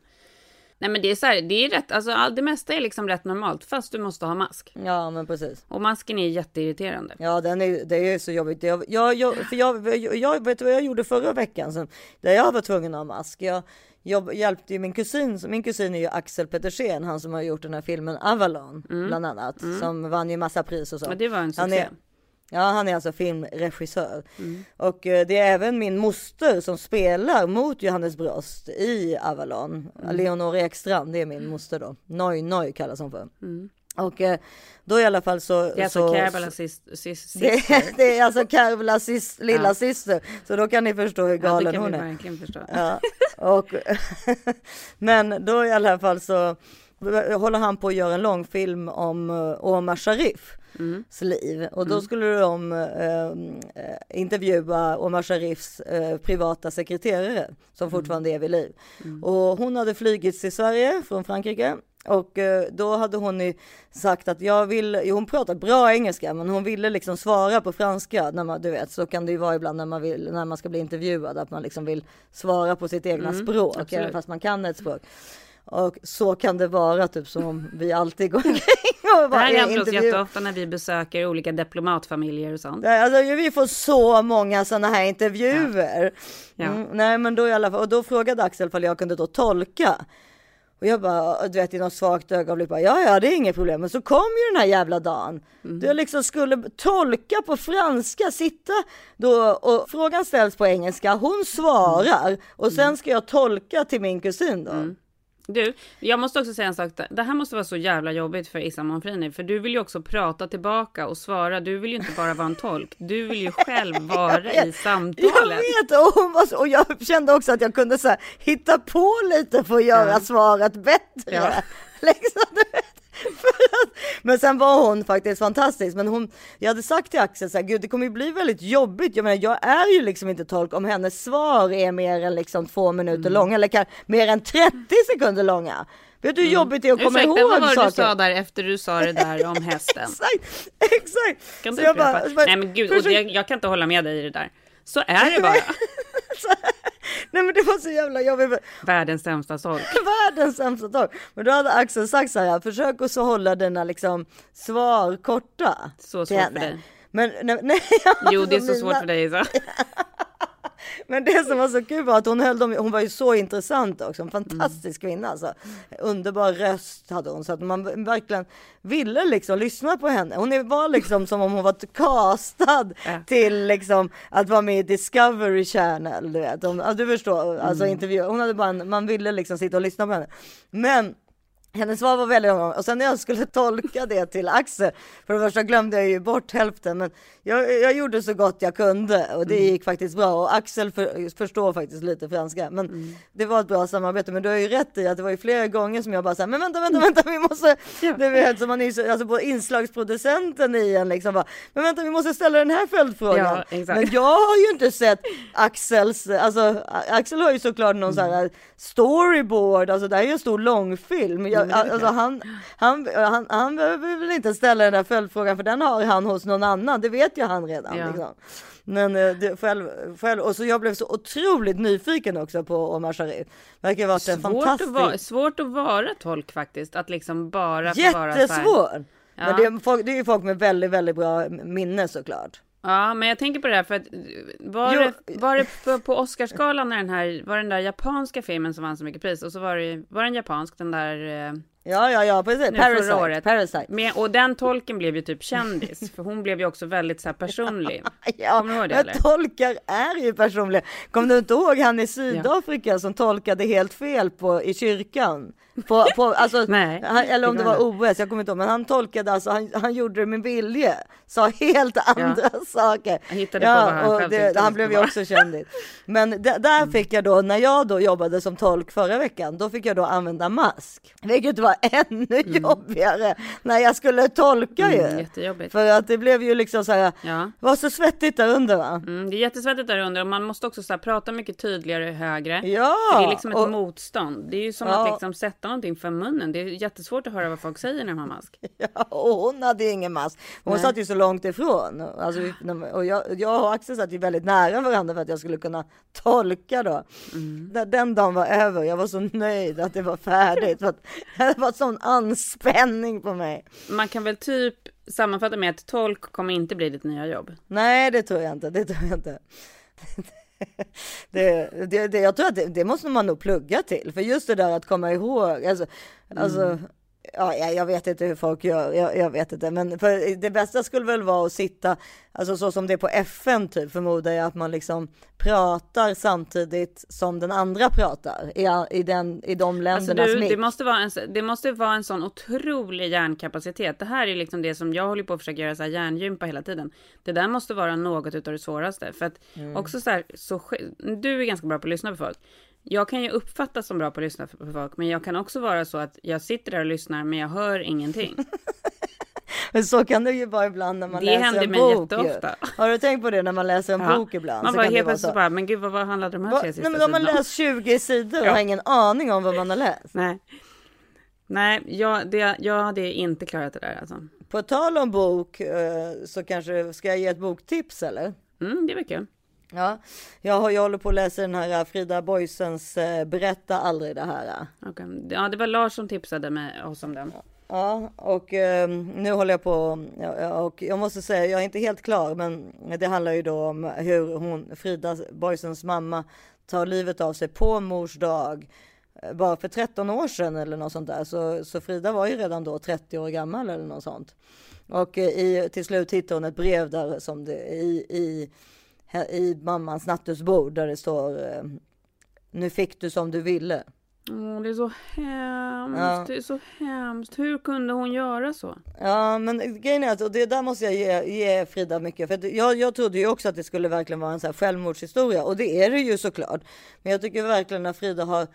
Nej men det är så här, det är rätt, alltså all, det mesta är liksom rätt normalt fast du måste ha mask. Ja men precis. Och masken är jätteirriterande. Ja, den är, det är så jobbigt. Jag, jag, jag, för jag, jag, jag vet vad jag gjorde förra veckan? Som, där jag var tvungen att ha mask. Jag, jag hjälpte ju min kusin. Min kusin är ju Axel Petersen, han som har gjort den här filmen Avalon bland annat. Som vann ju massa pris och så. Mm. Ja, det var en Han succé. är, ja, han är alltså filmregissör. Mm. Och eh, det är även min moster som spelar mot Johannes Brost i Avalon. Mm. Leonor Ekstrand, det är min moster då. Noj Noj kallas hon för. Mm. Och eh, då i alla fall så... Det är alltså så, Kerbala sis, sis, det, syster. det är alltså sis, lilla Ja. syster. Så då kan ni förstå hur Ja, galen kan hon är. Ja, och, men då i alla fall så håller han på att göra en långfilm om uh, Omar Sharif. Mm. liv och då skulle de eh, eh, intervjua Omar Sharifs eh, privata sekreterare som fortfarande är vid liv. Och hon hade flygits till Sverige från Frankrike och eh, då hade hon sagt att jag vill, hon pratar bra engelska men hon ville liksom svara på franska när man, du vet så kan det ju vara ibland när man vill, när man ska bli intervjuad att man liksom vill svara på sitt egna Mm, språk absolut. även fast man kan ett språk. Och så kan det vara typ som vi alltid går omkring Det här händer oss jätteofta när vi besöker olika diplomatfamiljer och sånt. Alltså, vi får så många sådana här intervjuer. Ja. Mm, nej, men då i alla fall, och då frågade Axel om jag kunde då tolka. Och jag bara, du vet i något svagt ögonblick bara, ja ja det är inget problem. Men så kom ju den här jävla dagen. Mm. Jag liksom skulle tolka på franska, sitta då och frågan ställs på engelska, hon svarar och sen ska jag tolka till min kusin då. Du, jag måste också säga en sak. Det här måste vara så jävla jobbigt för Issa Monfrini. För du vill ju också prata tillbaka och svara. Du vill ju inte bara vara en tolk. Du vill ju själv vara i Jag samtalet. vet och, hon var och jag kände också att jag kunde så här, hitta på lite för att göra Ja. svaret bättre. Ja. Liksom, Men sen var hon faktiskt fantastisk. Men hon, jag hade sagt till Axel så här, gud det kommer ju bli väldigt jobbigt. Jag menar, jag är ju liksom inte tolk om hennes svar är mer än liksom två minuter Mm. långa eller kan, mer än 30 sekunder långa. Vet du hur jobbigt det är att komma Ursäkta, ihåg vad var det saker? du sa där efter du sa det där om hästen? exakt, exakt. Kan Så du jag bara- bara- Nej men gud, försök- jag, jag kan inte hålla med dig i det där. Så är det bara. Nej men det var så jävla jobbigt. Världens sämsta sorg. Världens sämsta tolk. Men då hade Axel sagt så här, försök att så hålla dina liksom svar korta. Så svårt för dig. Men nej, nej, Jo, det är alltså, så svårt mina- för dig Isa. Men det som var så kul var att hon höll dem, hon var ju så intressant också, en fantastisk kvinna alltså. Underbar röst hade hon så att man verkligen ville liksom lyssna på henne. Hon var liksom som om hon var castad till liksom att vara med i Discovery Channel, du vet. Hon, ja, du förstår, alltså Mm. intervju. Hon hade bara, en, man ville liksom sitta och lyssna på henne. Men hennes svar var väldigt långt och sen när jag skulle tolka det till Axel, för det första glömde jag ju bort hälften, men jag, jag gjorde så gott jag kunde och det Mm. gick faktiskt bra och Axel för, förstår faktiskt lite franska, men Mm. det var ett bra samarbete. Men du har ju rätt i att det var ju flera gånger som jag bara sa, men vänta, vänta, vänta, vi måste, det vet som man är så, alltså på inslagsproducenten i en liksom bara, men vänta, vi måste ställa den här följdfrågan. Ja. Men jag har ju inte sett Axels, alltså Axel har ju såklart någon sån här storyboard, alltså det här är ju en stor långfilm. Jag, Mm, alltså han, han, han, han behöver väl inte ställa den där följdfrågan för den har han hos någon annan, det vet ju han redan. Ja. Liksom. Men eh, det, själv, själv, och så jag blev så otroligt nyfiken också på Omar Sharif. Verkar varit en Svårt att, fantastisk... vara, svårt att vara tolk faktiskt. Att liksom bara få vara. Jättesvår! Ja. Men det är, folk, det är ju folk med väldigt, väldigt bra minne såklart. Ja, men jag tänker på det här för att var, Jo. det, var det på, på Oscarsgalan när den här, var den där japanska filmen som vann så mycket pris och så var det, var den japansk den där eh, Ja, ja, ja, precis. Parasite. året. Parasite. Med, och den tolken blev ju typ kändis, för hon blev ju också väldigt så här personlig. Ja, Kommer du ihåg det eller? tolkar är ju personliga. Kommer du inte ihåg han i Sydafrika som tolkade helt fel på, i kyrkan? På, på, alltså, Nej, han, eller om det det var OS, jag kommer inte ihåg, men han tolkade alltså, han, han gjorde det med vilje, sa helt andra saker. Han hittade på vad han själv det, han det blev ju också kändis. Men d- där fick jag då, när jag då jobbade som tolk förra veckan, då fick jag då använda mask. Vilket var ännu jobbigare när jag skulle tolka Mm, ju. jättejobbigt. För att det blev ju liksom så här, Ja. var så svettigt där under va? Mm, det är jättesvettigt där under och man måste också så här, prata mycket tydligare högre. Ja, För det är liksom ett och- motstånd. Det är ju som Ja. att liksom sätta någonting för munnen. Det är jättesvårt att höra vad folk säger när de har mask. Ja, och hon hade ingen mask. Hon Nej. satt ju så långt ifrån. Alltså, och jag, jag och Axel satt ju väldigt nära varandra för att jag skulle kunna tolka då. Mm. När den dagen var över, jag var så nöjd att det var färdigt. För att det var sån anspänning på mig. Man kan väl typ sammanfatta med att tolk kommer inte bli ditt nya jobb. Nej, det tror jag inte. Det tror jag inte. Det, det, det, jag tror att det, det måste man nog plugga till. För just det där att komma ihåg. Alltså, alltså, mm ja, jag- vet inte hur folk gör. Jag, jag vet inte. Men för det bästa skulle väl vara att sitta, alltså så som det är på FN typ, förmodar jag att man liksom pratar samtidigt som den andra pratar i, i, den, i de Alltså ländernas du, mick. det, måste vara en, det måste vara en sån otrolig hjärnkapacitet. Det här är liksom det som jag håller på att försöka göra så här hjärngympa hela tiden. Det där måste vara något utav det svåraste. För att Mm. också så här, så, du är ganska bra på att lyssna på folk. Jag kan ju uppfattas som bra på att lyssna på folk, men jag kan också vara så att jag sitter där och lyssnar, men jag hör ingenting. Men så kan det ju vara ibland när man Det läser händer en mig bok. ju. jätteofta. Har du tänkt på det när man läser en Ja. bok ibland? Man bara det helt plötsligt bara, men gud vad, vad handlade de här Va? tre sista Nej, men de har sidorna om? läst 20 sidor och Ja. har ingen aning om vad man har läst. Nej, Nej jag, det, jag hade inte klarat det där alltså. På tal om bok eh, så kanske ska jag ge ett boktips eller? Mm, det väl kul. Ja, jag, har, jag håller på att läsa den här Frida Boysens eh, Berätta aldrig det här. Okej. Ja, det var Lars som tipsade mig, oss om den. Ja, och eh, nu håller jag på och jag måste säga, jag är inte helt klar, men det handlar ju då om hur hon, Frida Boysens mamma, tar livet av sig på mors dag. eh, Bara för 13 år sedan eller något sånt där. Så, så Frida var ju redan då 30 år gammal eller något sånt. Och eh, i, till slut hittar hon ett brev där som det, i, i, i mammans nattduksbord där det står eh, Nu fick du som du ville. Åh, det är så hemskt. Ja. Det är så hemskt. Hur kunde hon göra så? Ja, men grejen är att och det där måste jag ge, ge Frida mycket. För jag, jag trodde ju också att det skulle verkligen vara en så här självmordshistoria och det är det ju såklart. Men jag tycker verkligen att Frida har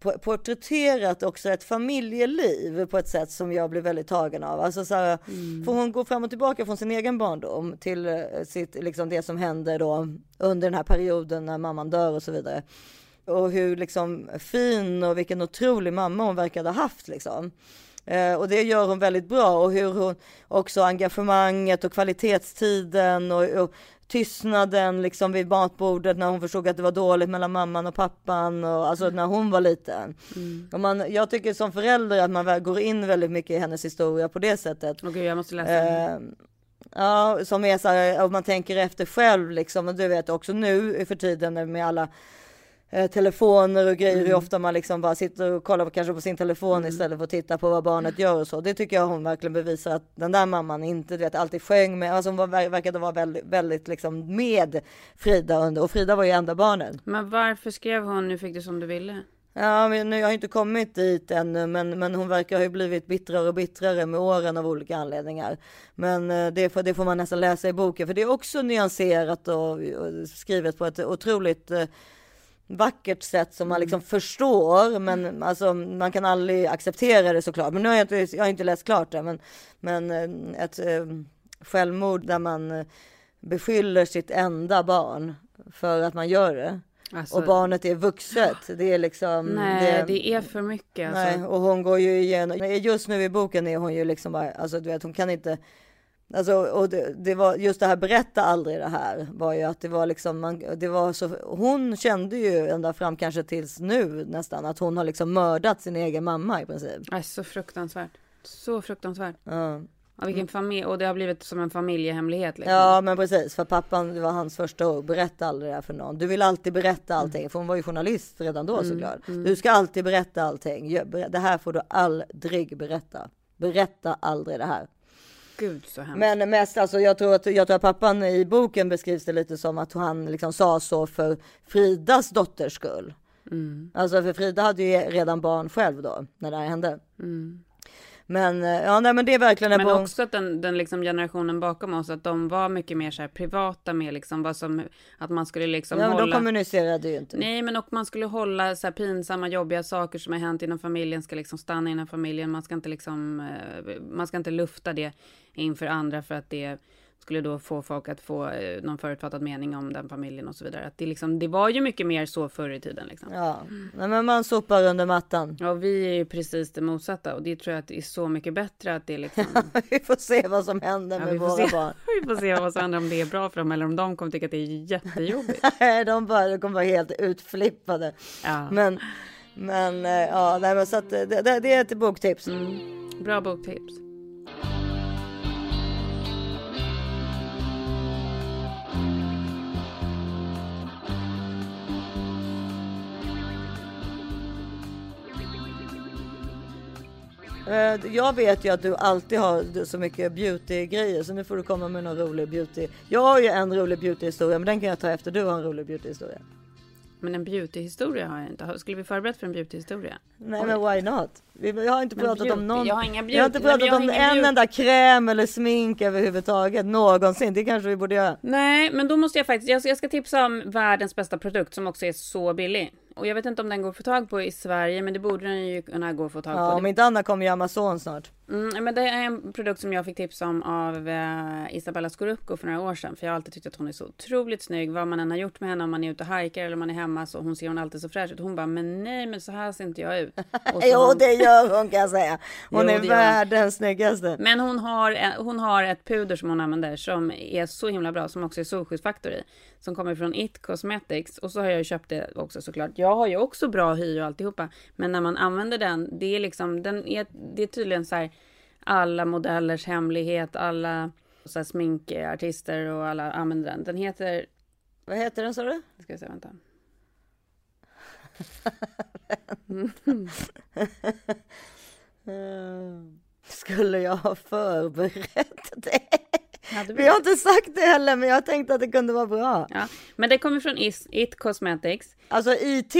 porträtterat också ett familjeliv på ett sätt som jag blir väldigt tagen av. Alltså så här, För hon går fram och tillbaka från sin egen barndom till eh, sitt, liksom det som händer då under den här perioden när mamman dör och så vidare. Och hur liksom fin och vilken otrolig mamma hon verkade ha haft liksom. Eh, och det gör hon väldigt bra och hur hon också engagemanget och kvalitetstiden och, och tystnaden liksom vid matbordet när hon förstod att det var dåligt mellan mamman och pappan och alltså när hon var liten. Och man, jag tycker som förälder att man går in väldigt mycket i hennes historia på det sättet. Okej, jag måste läsa. Eh, ja, som är så här, om man tänker efter själv liksom, och du vet också nu för tiden med alla eh, telefoner och grejer, hur Mm. ofta man liksom bara sitter och kollar på, kanske på sin telefon istället för att titta på vad barnet gör och så. Det tycker jag hon verkligen bevisar att den där mamman inte, vet, alltid sjöng med, alltså hon var, ver- verkade vara väldigt, väldigt liksom med Frida under, och Frida var ju enda barnen. Men varför skrev hon nu fick du som du ville? Ja, men nu, jag har inte kommit dit ännu, men, men hon verkar ha blivit bittrare och bittrare med åren av olika anledningar. Men eh, det får, det får man nästan läsa i boken, för det är också nyanserat och, och skrivet på ett otroligt eh, vackert sätt som man liksom förstår, men alltså man kan aldrig acceptera det såklart. Men nu har jag inte, jag har inte läst klart det, men, men eh, ett eh, självmord där man eh, beskyller sitt enda barn för att man gör det. Alltså- och barnet är vuxet. Det är liksom. Nej, det, är för mycket. Alltså. Nej, och hon går ju igenom. Just nu i boken är hon ju liksom bara, alltså du vet, hon kan inte. Alltså, och det, det var just det här, berätta aldrig det här, var ju att det var liksom, man, det var så, hon kände ju ända fram kanske tills nu nästan, att hon har liksom mördat sin egen mamma i princip. Nej, så fruktansvärt. Så fruktansvärt. Ja. Ja, vilken familj, och det har blivit som en familjehemlighet. Liksom. Ja men precis, för pappan, det var hans första ord, berätta aldrig det här för någon. Du vill alltid berätta allting, för hon var ju journalist redan då Mm, såklart. mm. Du ska alltid berätta allting, det här får du aldrig berätta. Berätta aldrig det här. Gud så hemskt. Men mest alltså, jag tror att, jag tror att pappan i boken beskrivs det lite som att han liksom sa så för Fridas dotters skull. Mm. Alltså för Frida hade ju redan barn själv då, när det här hände. Mm. Men, eh, ja nej men det är verkligen en Men bok. också att den, den liksom generationen bakom oss, att de var mycket mer så här privata med liksom vad som, att man skulle liksom Ja, men hålla. de kommunicerade ju inte. Nej, men och man skulle hålla så här pinsamma, jobbiga saker som har hänt inom familjen ska liksom stanna inom familjen. Man ska inte liksom, eh, man ska inte lufta det inför andra för att det skulle då få folk att få eh, någon förutfattad mening om den familjen och så vidare. Att det, liksom, det var ju mycket mer så förr i tiden. Liksom. Ja, men man sopar under mattan. Ja, vi är ju precis det motsatta och det tror jag att det är så mycket bättre att det är liksom... vi får se vad som händer Ja, med våra se. barn. vi får se vad som händer, om det är bra för dem eller om de kommer tycka att det är jättejobbigt. Nej, de, bara, de kommer vara helt utflippade. Ja. Men, men eh, ja, nej, men så att eh, det, det, det är ett boktips. Bra boktips. Jag vet ju att du alltid har så mycket beauty-grejer så nu får du komma med någon rolig beauty. Jag har ju en rolig beauty-historia men den kan jag ta efter du har en rolig beauty-historia. Men en beautyhistoria har jag inte. Skulle vi förberett för en beautyhistoria? Nej Oj. men why not? Vi, har inte Men pratat beauty- om någon. jag har inga vi har inte beauty- nej, pratat jag har om en beauty- enda kräm eller smink överhuvudtaget någonsin. Det kanske vi borde göra. Nej, men då måste jag faktiskt, jag ska, jag ska tipsa om världens bästa produkt som också är så billig. Och jag vet inte om den går att få tag på i Sverige, men det borde den ju kunna gå att få tag Ja, på. om inte annat kommer ju Amazon snart. Mm, men det är en produkt som jag fick tips om av eh, Isabella Scorupco för några år sedan. För jag har alltid tyckt att hon är så otroligt snygg. Vad man än har gjort med henne, om man är ute och hajkar eller om man är hemma, så hon ser hon alltid så fräsch ut. Hon bara, men nej, men så här ser inte jag ut. Jo hon- det gör hon kan jag säga. Hon Jo, är världens snyggaste. Men hon har, en- hon har ett puder som hon använder som är så himla bra, som också är solskyddsfaktor i. Som kommer från It Cosmetics. Och så har jag ju köpt det också såklart. Jag har ju också bra hy och alltihopa. Men när man använder den, det är liksom, den är, det är tydligen så här alla modellers hemlighet, alla så här, sminkartister och alla använder den. Den heter... Vad heter den sa du? Ska jag se, vänta. Skulle jag ha förberett det? Vi har inte sagt det heller, men jag tänkte att det kunde vara bra. Ja, men det kommer från It Cosmetics. Alltså IT?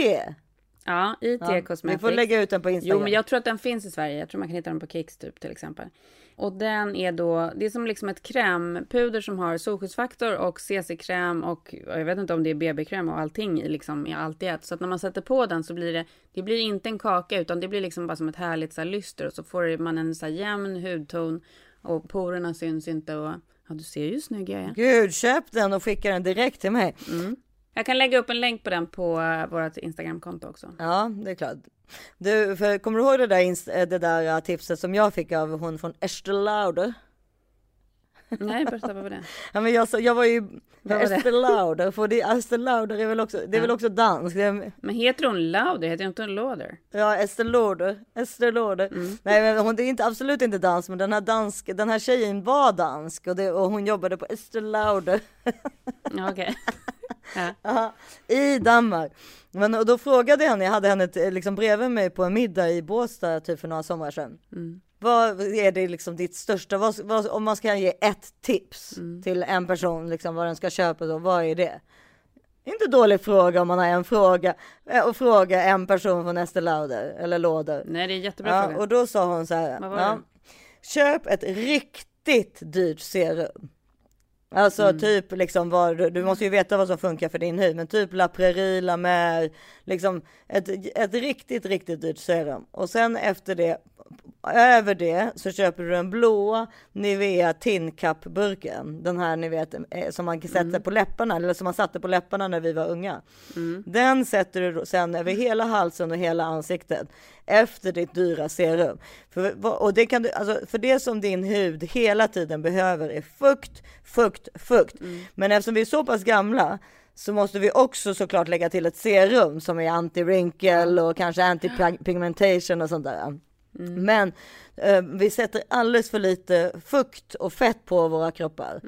Ja, IT Ja, vi Cosmetics. får lägga ut den på Instagram. Jo, men jag tror att den finns i Sverige. Jag tror man kan hitta den på Kicks typ till exempel. Och den är då, det är som liksom ett krämpuder som har solskyddsfaktor och CC-kräm och jag vet inte om det är BB-kräm och allting i liksom i allt i ett. Så att när man sätter på den så blir det, det blir inte en kaka utan det blir liksom bara som ett härligt så här lyster och så får man en så här jämn hudton och porerna syns inte och ja, du ser ju snygg jag är. Gud, köp den och skicka den direkt till mig. Jag kan lägga upp en länk på den på eh, vårt Instagramkonto också. Ja, det är klart. Du, för, kommer du ihåg det där, eh, det där eh, tipset som jag fick av hon från Estée Lauder? Nej, berätta vad var det? Ja, men jag, jag var ju? Estée Lauder, för det, Estée Lauder är väl också, det är väl också dansk. Är, Men heter hon Lauder? Heter hon inte Lauder? Ja, Estée Lauder. Estée Lauder. Mm. Nej, men hon är inte, absolut inte dansk, men den här, dansk, den här tjejen var dansk och, det, och hon jobbade på Estée Lauder. Ja, okej. ja. Ja, I Danmark. Men och då frågade jag henne, jag hade henne liksom bredvid mig på en middag i Båstad typ för några somrar sedan. Mm. Vad är det liksom ditt största, vad, vad, om man ska ge ett tips Mm. till en person, liksom vad den ska köpa, så, vad är det? Inte dålig fråga om man har en fråga eh, och fråga en person från Estée Lauder eller Lauder. Nej, det är jättebra ja, fråga. Och då sa hon så här, ja, köp ett riktigt dyrt serum. Alltså Mm. typ liksom vad du, du måste ju veta vad som funkar för din hy, men typ La Prairie, La Mer, liksom ett, ett riktigt, riktigt dyrt serum. Och sen efter det, över det så köper du den blåa Nivea Tincup-burken. Den här ni vet eh, som man sätter Mm. på läpparna, eller som man satte på läpparna när vi var unga. Den sätter du sen över hela halsen och hela ansiktet efter ditt dyra serum. För, och det kan du, alltså, för det som din hud hela tiden behöver är fukt, fukt, fukt. Men eftersom vi är så pass gamla så måste vi också såklart lägga till ett serum som är anti-wrinkle och kanske anti-pigmentation och sånt där. Men eh, vi sätter alldeles för lite fukt och fett på våra kroppar.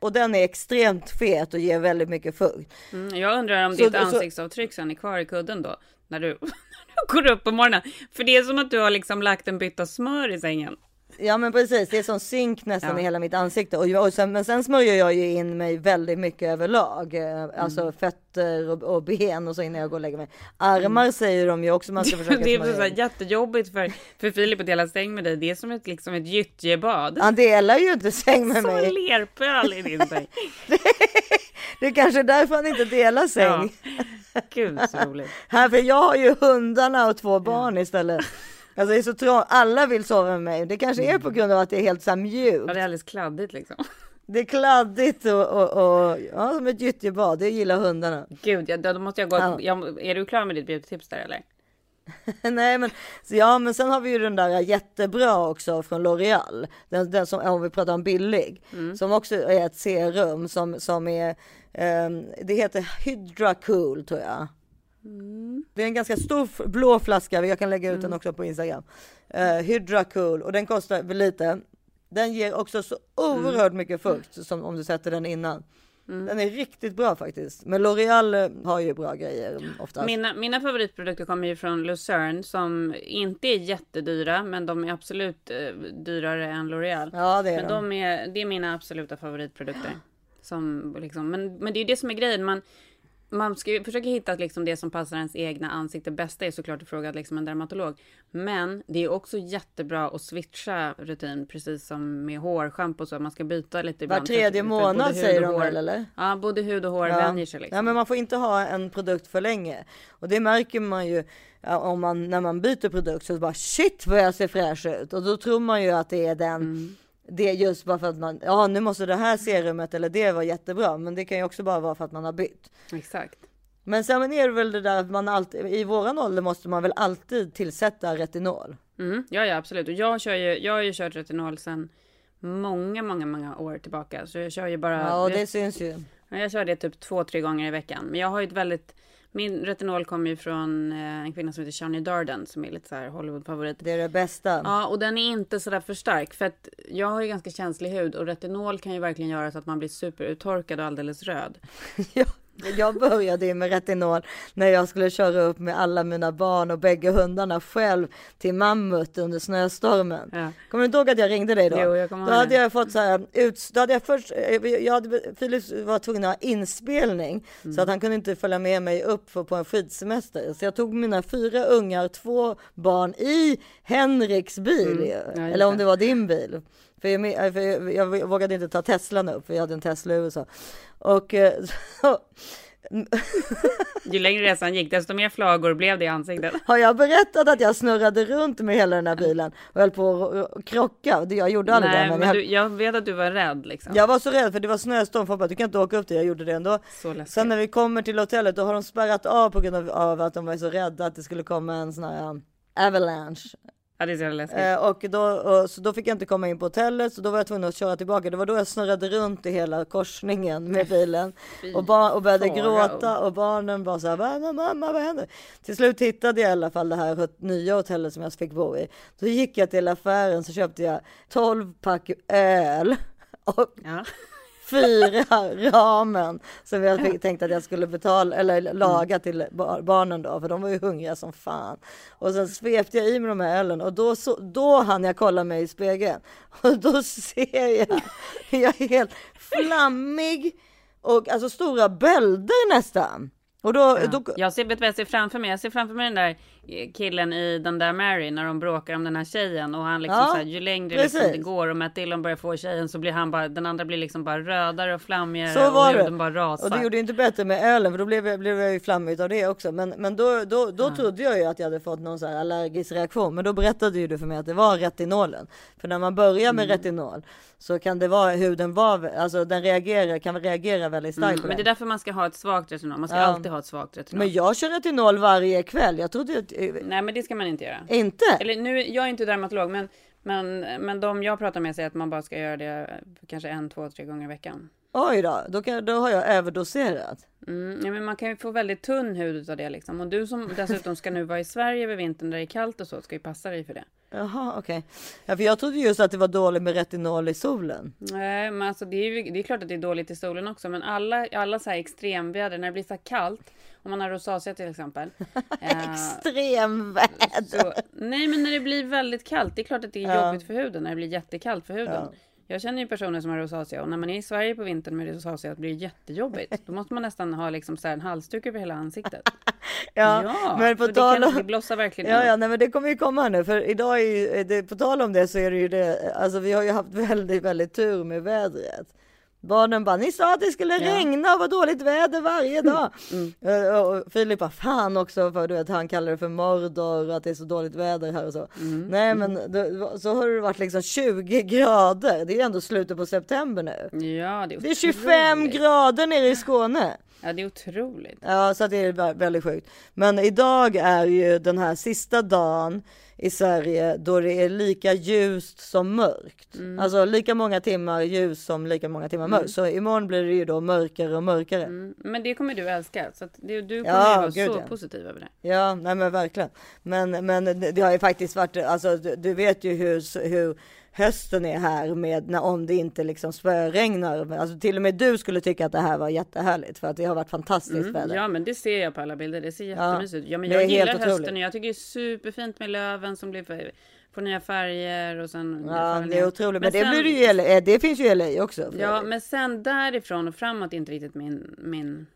Och den är extremt fet och ger väldigt mycket fukt. Mm, jag undrar om Så- ditt så- ansiktsavtryck sen är kvar i kudden då? När du, när du går upp på morgonen. För det är som att du har liksom lagt en bytta smör i sängen. Ja men precis, det är som zink nästan Ja. i hela mitt ansikte. Och, och sen, men sen smörjer jag ju in mig väldigt mycket överlag. Eh, Alltså Mm. fötter och, och ben och så innan jag går och lägger mig. Armar säger de ju också man ska försöka Mm. det är så här jättejobbigt för, för Filip att dela säng med dig. Det är som ett, liksom ett gyttjebad. Han delar ju inte säng med Som mig. lerpöl i din säng. Det är kanske därför han inte delar säng. Gud så roligt. Här, för jag har ju hundarna och två barn istället. Alltså det är så trångt, alla vill sova med mig. Det kanske är på grund av att det är helt så här mjukt. Ja, det är alldeles kladdigt liksom. Det är kladdigt och, och, och ja, som ett gyttjebad. Det gillar hundarna. Gud, ja, då måste jag gå. Ja. Jag, är du klar med ditt beautytips där eller? Nej men, så ja men sen har vi ju den där jättebra också från L'Oreal. Den, den som, om vi pratar om billig. Som också är ett serum som, som är, ehm, det heter Hydra Cool tror jag. Det är en ganska stor blå flaska, jag kan lägga ut den också på Instagram. Uh, Hydra Cool och den kostar lite. Den ger också så oerhört mycket fukt som om du sätter den innan. Den är riktigt bra faktiskt. Men L'Oreal eh, har ju bra grejer oftast. Mina, mina favoritprodukter kommer ju från Lucerne som inte är jättedyra, men de är absolut eh, dyrare än L'Oreal. Ja, det är men de är, det är mina absoluta favoritprodukter. Som liksom, men, men det är ju det som är grejen. Man, man ska ju försöka hitta liksom det som passar ens egna ansikte. Bästa är såklart att fråga liksom en dermatolog. Men det är också jättebra att switcha rutin, precis som med hårschampo och så. Man ska byta lite Var ibland. för- tredje månad säger de väl, eller? Ja, både hud och hår Ja. vänjer sig liksom. Ja, men man får inte ha en produkt för länge. Och det märker man ju om man, när man byter produkt så bara shit vad jag ser fräsch ut. Och då tror man ju att det är den, Mm. Det just bara för att man, ja nu måste det här serumet eller det vara jättebra. Men det kan ju också bara vara för att man har bytt. Exakt. Men sen är det väl det där att man alltid, i våran ålder måste man väl alltid tillsätta retinol. Mm, ja, ja, absolut. Och jag, kör ju, jag har ju kört retinol sedan många, många, många år tillbaka. Så jag kör ju bara... Ja, och det syns ju. ja, jag kör det typ två, tre gånger i veckan. Men jag har ju ett väldigt Min retinol kommer ju från eh, en kvinna som heter Shani Darden som är lite så här Hollywood-favorit. Det är det bästa. Ja, och den är inte så där för stark för att jag har ju ganska känslig hud och retinol kan ju verkligen göra så att man blir superuttorkad och alldeles röd. Jag började ju med retinol när jag skulle köra upp med alla mina barn och bägge hundarna själv till Mammut under snöstormen. Ja. Kommer du inte ihåg att jag ringde dig då? Jo, jag kommer då ihåg hade det. jag fått så här ut, då hade jag först, eh, jag hade, Filip var tvungen att ha inspelning Mm. så att han kunde inte följa med mig upp för, på en skidsemester. Så jag tog mina fyra ungar, två barn i Henriks bil, Mm. Ja, eller om det var din bil. För jag, för jag, jag vågade inte ta Teslan upp för jag hade en Tesla i USA. Och eh, så, Ju längre resan gick desto mer flagor blev det i ansiktet. Har jag berättat att jag snurrade runt med hela den här bilen och höll på att krocka? Jag gjorde aldrig Nej, det. men, Men jag, du, jag vet att du var rädd liksom. jag var så rädd för det var snöstorm. Folk bara, du kan inte åka upp det. Jag gjorde det ändå. Så. Sen när vi kommer till hotellet då har de spärrat av på grund av, av att de var så rädda att det skulle komma en sån här um, avalanche. Ja, det är så jävla läskigt. Eh, och då, och, så då fick jag inte komma in på hotellet så då var jag tvungen att köra tillbaka. Det var då jag snurrade runt i hela korsningen med bilen och, bar, och började gråta och barnen bara så här, mamma, mamma, vad händer? Till slut hittade jag i alla fall det här nya hotellet som jag fick bo i. Då gick jag till affären så köpte jag 12 pack öl och Ja. Fyra ramen som jag tänkte att jag skulle betala eller laga till bar- barnen då, för de var ju hungriga som fan. Och sen svepte jag i mig de här ölen och då, så, då hann jag kolla mig i spegeln och då ser jag, jag är helt flammig och alltså stora bölder nästan. Och då, Ja. då Jag ser, vet vad jag ser framför mig? Jag ser framför mig den där killen i den där Mary när de bråkar om den här tjejen och han liksom Ja, så här, ju längre liksom det går och Matt Dillon börjar få tjejen så blir han bara, den andra blir liksom bara rödare och flammigare Så var och det. bara rasar. Och det gjorde inte bättre med ölen för då blev jag, blev jag ju flammig av det också. Men, men då, då, då trodde jag ju att jag hade fått någon så här allergisk reaktion. Men då berättade ju du för mig att det var retinolen. För när man börjar med Mm. retinol så kan det vara huden var, alltså den reagerar, kan reagera väldigt starkt Mm, men det är därför man ska ha ett svagt retinol. Man ska Ja. alltid ha ett svagt retinol. Men jag kör retinol varje kväll. Jag trodde att, Nej men det ska man inte göra. inte. Eller nu, jag är inte dermatolog men, men, men de jag pratar med säger att man bara ska göra det kanske en, två, tre gånger i veckan. Oj då, då, kan, då har jag överdoserat. Mm, ja, men man kan ju få väldigt tunn hud av det liksom. Och du som dessutom ska nu vara i Sverige över vintern där det är kallt och så ska ju passa dig för det. Jaha, okej. Ja, för jag trodde just att det var dåligt med retinol i solen. Nej, men alltså det är ju det är klart att det är dåligt i solen också. Men alla, alla så här extremväder, när det blir så här kallt, om man har rosacea till exempel. eh, Extremväder. så, nej, men när det blir väldigt kallt, det är klart att det är Ja. jobbigt för huden när det blir jättekallt för huden. Ja. Jag känner ju personer som har rosacea och när man är i Sverige på vintern med rosacea blir det jättejobbigt. Då måste man nästan ha liksom så en halsduk över hela ansiktet. Ja, men på tal om- det blossar verkligen Ja, ja, nej, men det kommer ju komma nu, för idag är ju, det, på tal om det så är det ju det, alltså vi har ju haft väldigt, väldigt tur med vädret. Barnen bara, ni sa att det skulle Ja. regna och vara dåligt väder varje dag. Mm. Eh, Och Filip bara, fan också, för du vet, han kallar det för Mordor och att det är så dåligt väder här och så. Mm. Nej, men det, så har det varit liksom 20 grader. Det är ändå slutet på september nu. Ja, det är, Det är 25 otroligt. grader nere i Skåne. Ja, det är otroligt. Ja, så det är vä- väldigt sjukt. Men idag är ju den här sista dagen i Sverige då det är lika ljust som mörkt. Mm. Alltså lika många timmar ljus som lika många timmar mörkt. Så imorgon blir det ju då mörkare och mörkare. Mm. Men det kommer du älska. Så det, du kommer Ja, ju vara gud, så ja. positiv över det. Ja, nej men verkligen. Men, men det det har ju faktiskt varit, alltså du, du vet ju hur, hur hösten är här med när, om det inte liksom spöregnar. Alltså till och med du skulle tycka att det här var jättehärligt för att det har varit fantastiskt Mm. väder. Ja, men det ser jag på alla bilder. Det ser jättemysigt ut. Ja, men det jag gillar hösten otroligt. och jag tycker det är superfint med löven som blir får nya färger och sen. Ja, det är otroligt. Men, det, sen- blir det. Eh, det finns ju i LA också. för Ja, men sen därifrån och framåt är inte riktigt min, min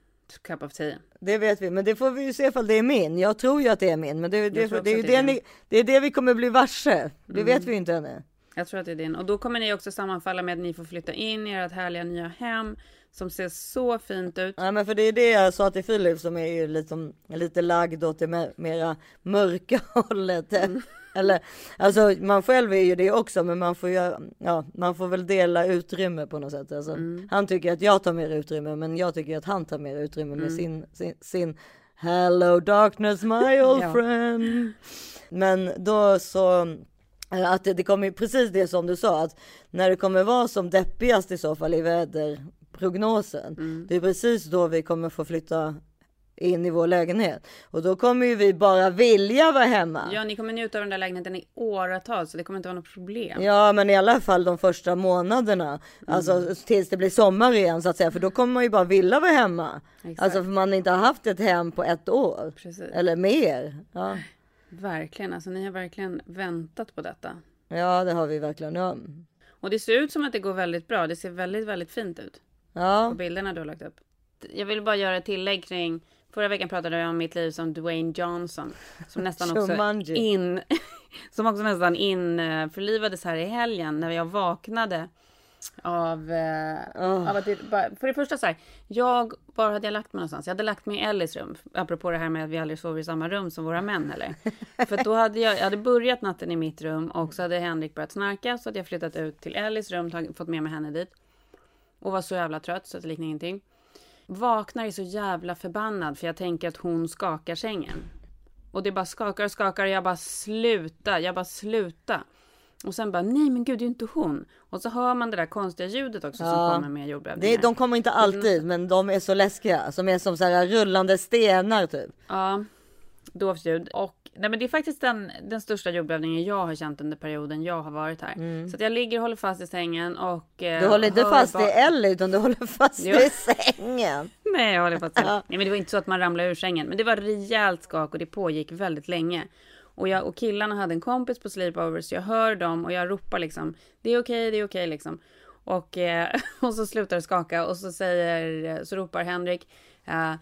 cup of tea. Det vet vi, men det får vi ju se ifall det är min. Jag tror ju att det är min, men det, det, tror det, är det det, ni, det är det vi kommer bli varse. Det Mm. vet vi ju inte ännu. Jag tror att det är din. Och då kommer ni också sammanfalla med att ni får flytta in i ert härliga nya hem som ser så fint ut. Ja, men för det är det jag sa till Filip som är ju liksom, lite lagd åt det mer, mera mörka hållet. Mm. Eller, alltså man själv är ju det också, men man får ju, ja, man får väl dela utrymme på något sätt. Alltså, Mm. Han tycker att jag tar mer utrymme, men jag tycker att han tar mer utrymme med Mm. sin, sin, sin Hello darkness my old Ja. friend. Men då så att det, det kommer precis det som du sa att när det kommer vara som deppigast i så fall i väderprognosen. Mm. Det är precis då vi kommer få flytta in i vår lägenhet. Och då kommer ju vi bara vilja vara hemma. Ja, ni kommer njuta av den där lägenheten i åratal så det kommer inte vara något problem. Ja, men i alla fall de första månaderna. Mm. Alltså tills det blir sommar igen så att säga. För då kommer man ju bara vilja vara hemma. Exakt. Alltså för man inte har haft ett hem på ett år. Precis. Eller mer. Ja. Verkligen, alltså ni har verkligen väntat på detta. ja, det har vi verkligen. Ja. Och det ser ut som att det går väldigt bra. Det ser väldigt, väldigt fint ut. Ja. På bilderna du har lagt upp. Jag vill bara göra ett tillägg kring Förra veckan pratade jag om mitt liv som Dwayne Johnson. Som nästan också in... Som också nästan införlivades här i helgen när jag vaknade. Av, eh, av att det, bara, för det första så här, jag, var hade jag lagt mig någonstans? Jag hade lagt mig i Ellis rum. Apropå det här med att vi aldrig sover i samma rum som våra män heller. för då hade jag, jag hade börjat natten i mitt rum och så hade Henrik börjat snarka. Så hade jag flyttat ut till Ellis rum, tagit, fått med mig henne dit. Och var så jävla trött så att det liknar ingenting. Vaknar är så jävla förbannad för jag tänker att hon skakar sängen. Och det bara skakar och skakar och jag bara sluta, jag bara sluta. Och sen bara nej men gud det är ju inte hon. Och så hör man det där konstiga ljudet också som kommer med det, jordbävningar. de kommer inte alltid, men de är så läskiga. Som är som så här rullande stenar typ. Ja, dovsljud. Och nej men det är faktiskt den, den största jordbävningen jag har känt under perioden jag har varit här. Så att jag ligger och håller fast i sängen och... eh, Du håller inte fast bara- i Ellie utan du håller fast Jo. i sängen. Nej, jag håller fast i Ja. Nej, men det var inte så att man ramlade ur sängen. Men det var rejält skak och det pågick väldigt länge. Och, jag, och killarna hade en kompis på sleepover så jag hör dem och jag ropar liksom det är okej, det är okej liksom. Och, eh, och så slutar det skaka och så säger, så ropar Henrik eh,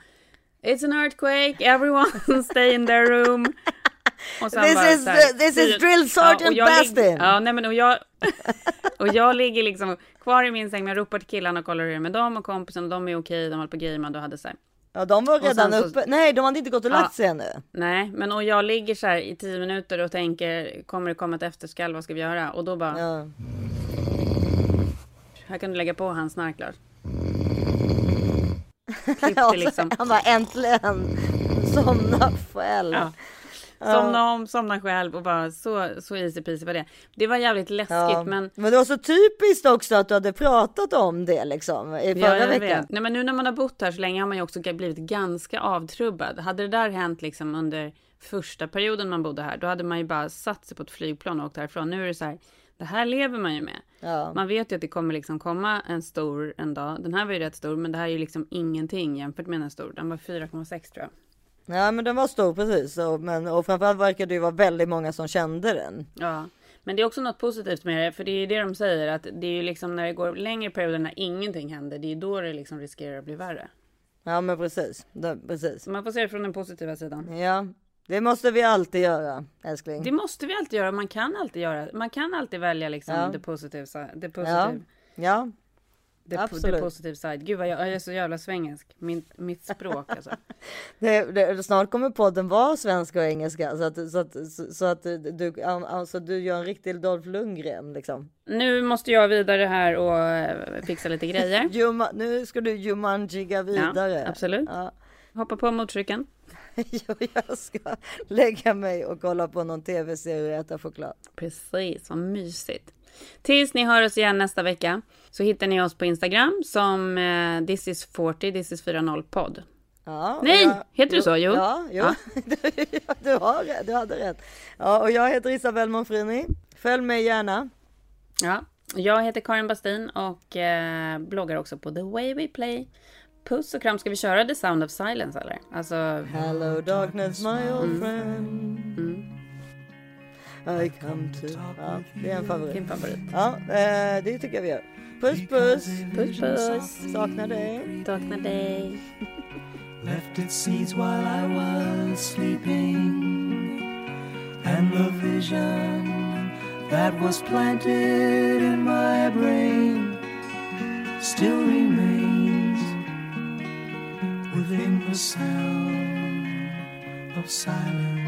It's an earthquake, everyone stay in their room. This bara is här, this is drill sergeant lig- Bastin. Ja, nej men och jag, och jag ligger liksom kvar i min säng men jag ropar till killarna och kollar hur det är med dem och kompisen och de är okej, de håller på att gamea och hade så här. Ja, de var redan så- uppe. Nej, de hade inte gått och lagt sig ännu. Nej, men och jag ligger så här i tio minuter och tänker, kommer det komma ett efterskalv, vad ska vi göra? Och då bara... Här kan du lägga på hans snark, Lars. Klippte Ja, liksom. Han var äntligen somna själv. Ja. Somna om, somna själv och bara så, så easy peasy var det. Det var jävligt läskigt, Ja. men... Men det var så typiskt också att du hade pratat om det liksom i förra Ja, veckan. vet. Nej, men nu när man har bott här så länge har man ju också blivit ganska avtrubbad. Hade det där hänt liksom under första perioden man bodde här, då hade man ju bara satt sig på ett flygplan och åkt härifrån. Nu är det så här, det här lever man ju med. Ja. Man vet ju att det kommer liksom komma en stor en dag. Den här var ju rätt stor, men det här är ju liksom ingenting jämfört med en stor. Den var 4,6 tror jag. Ja, men den var stor precis. Och, men, och framförallt verkar det ju vara väldigt många som kände den. Ja, men det är också något positivt med det, för det är ju det de säger att det är ju liksom när det går längre perioder när ingenting händer, det är då det liksom riskerar att bli värre. Ja, men precis. Det, precis. Man får se det från den positiva sidan. Ja, det måste vi alltid göra, älskling. Det måste vi alltid göra. Man kan alltid göra. Man kan alltid välja liksom Ja. det positiva. si- Det Ja, positiv. ja. Det, po- absolut. det positiv side. Gud vad jag, jag är så jävla svengelsk. Min, mitt språk alltså. Det, det, snart kommer podden vara svenska och engelska så att, så att, så, så att du, alltså, du gör en riktig Dolph Lundgren liksom. Nu måste jag vidare här och eh, fixa lite grejer. Juma, nu ska du Jumanjiga vidare. Ja, absolut. Ja. Hoppa på motorcykeln. Jag ska lägga mig och kolla på någon tv-serie och äta choklad. Precis, vad mysigt. Tills ni hör oss igen nästa vecka så hittar ni oss på Instagram som eh, this is 40, this is 40 podd. Ja, Nej, och heter du så? Jo. Ja, jo. Ja. du, har, du hade rätt. Ja, och jag heter Isabelle Monfrini. Följ mig gärna. Ja, jag heter Karin Bastin och eh, bloggar också på The Way We Play. Puss och kram, ska vi köra The Sound of Silence eller? Alltså... Hello darkness my old Mm. friend. I come to... Ja, det är en favorit. Din favorit. Ja, eh, det tycker jag vi gör. Puss puss. Puss puss. Saknar dig. Saknar dig. left its seeds while I was sleeping, and the vision that was planted in my brain still remains within the sound of silence.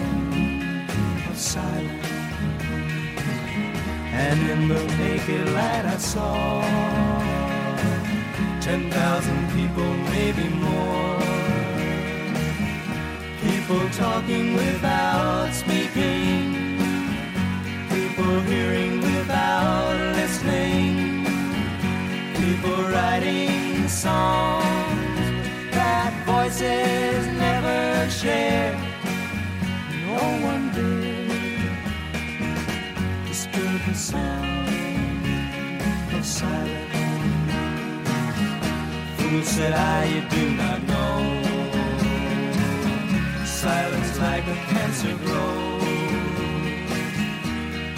of silence. And in the naked light I saw ten thousand people, maybe more. People talking without speaking. People hearing without listening. People writing songs that voices never share. No one did sound of silence. Fool said I, you do not know. Silence like a cancer grows.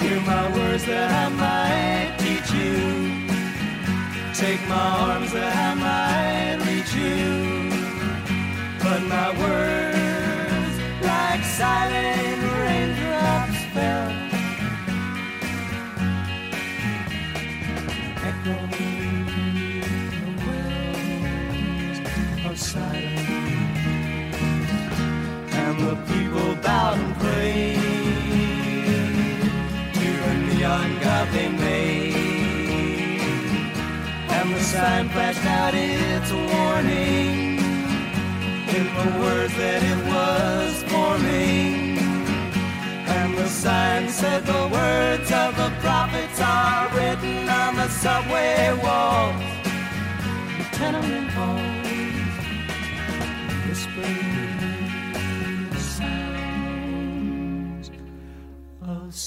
Hear my words that I might teach you. Take my arms that I might reach you. But my words, like silent the people bowed and prayed to the neon god they made. And the sign flashed out its warning in the words that it was forming. And the sign said the words of the prophets are written on the subway walls, the tenement halls, whispering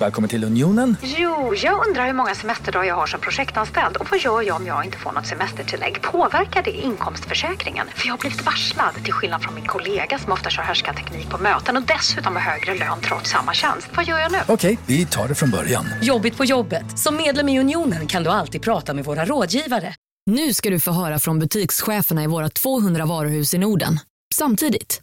Välkommen till Unionen. Jo, jag undrar hur många semesterdagar jag har som projektanställd och vad gör jag om jag inte får något semestertillägg? Påverkar det inkomstförsäkringen? För jag har blivit varslad, till skillnad från min kollega som ofta kör teknik på möten och dessutom har högre lön trots samma tjänst. Vad gör jag nu? Okej, vi tar det från början. Jobbigt på jobbet. Som medlem i Unionen kan du alltid prata med våra rådgivare. Nu ska du få höra från butikscheferna i våra 200 varuhus i Norden. Samtidigt.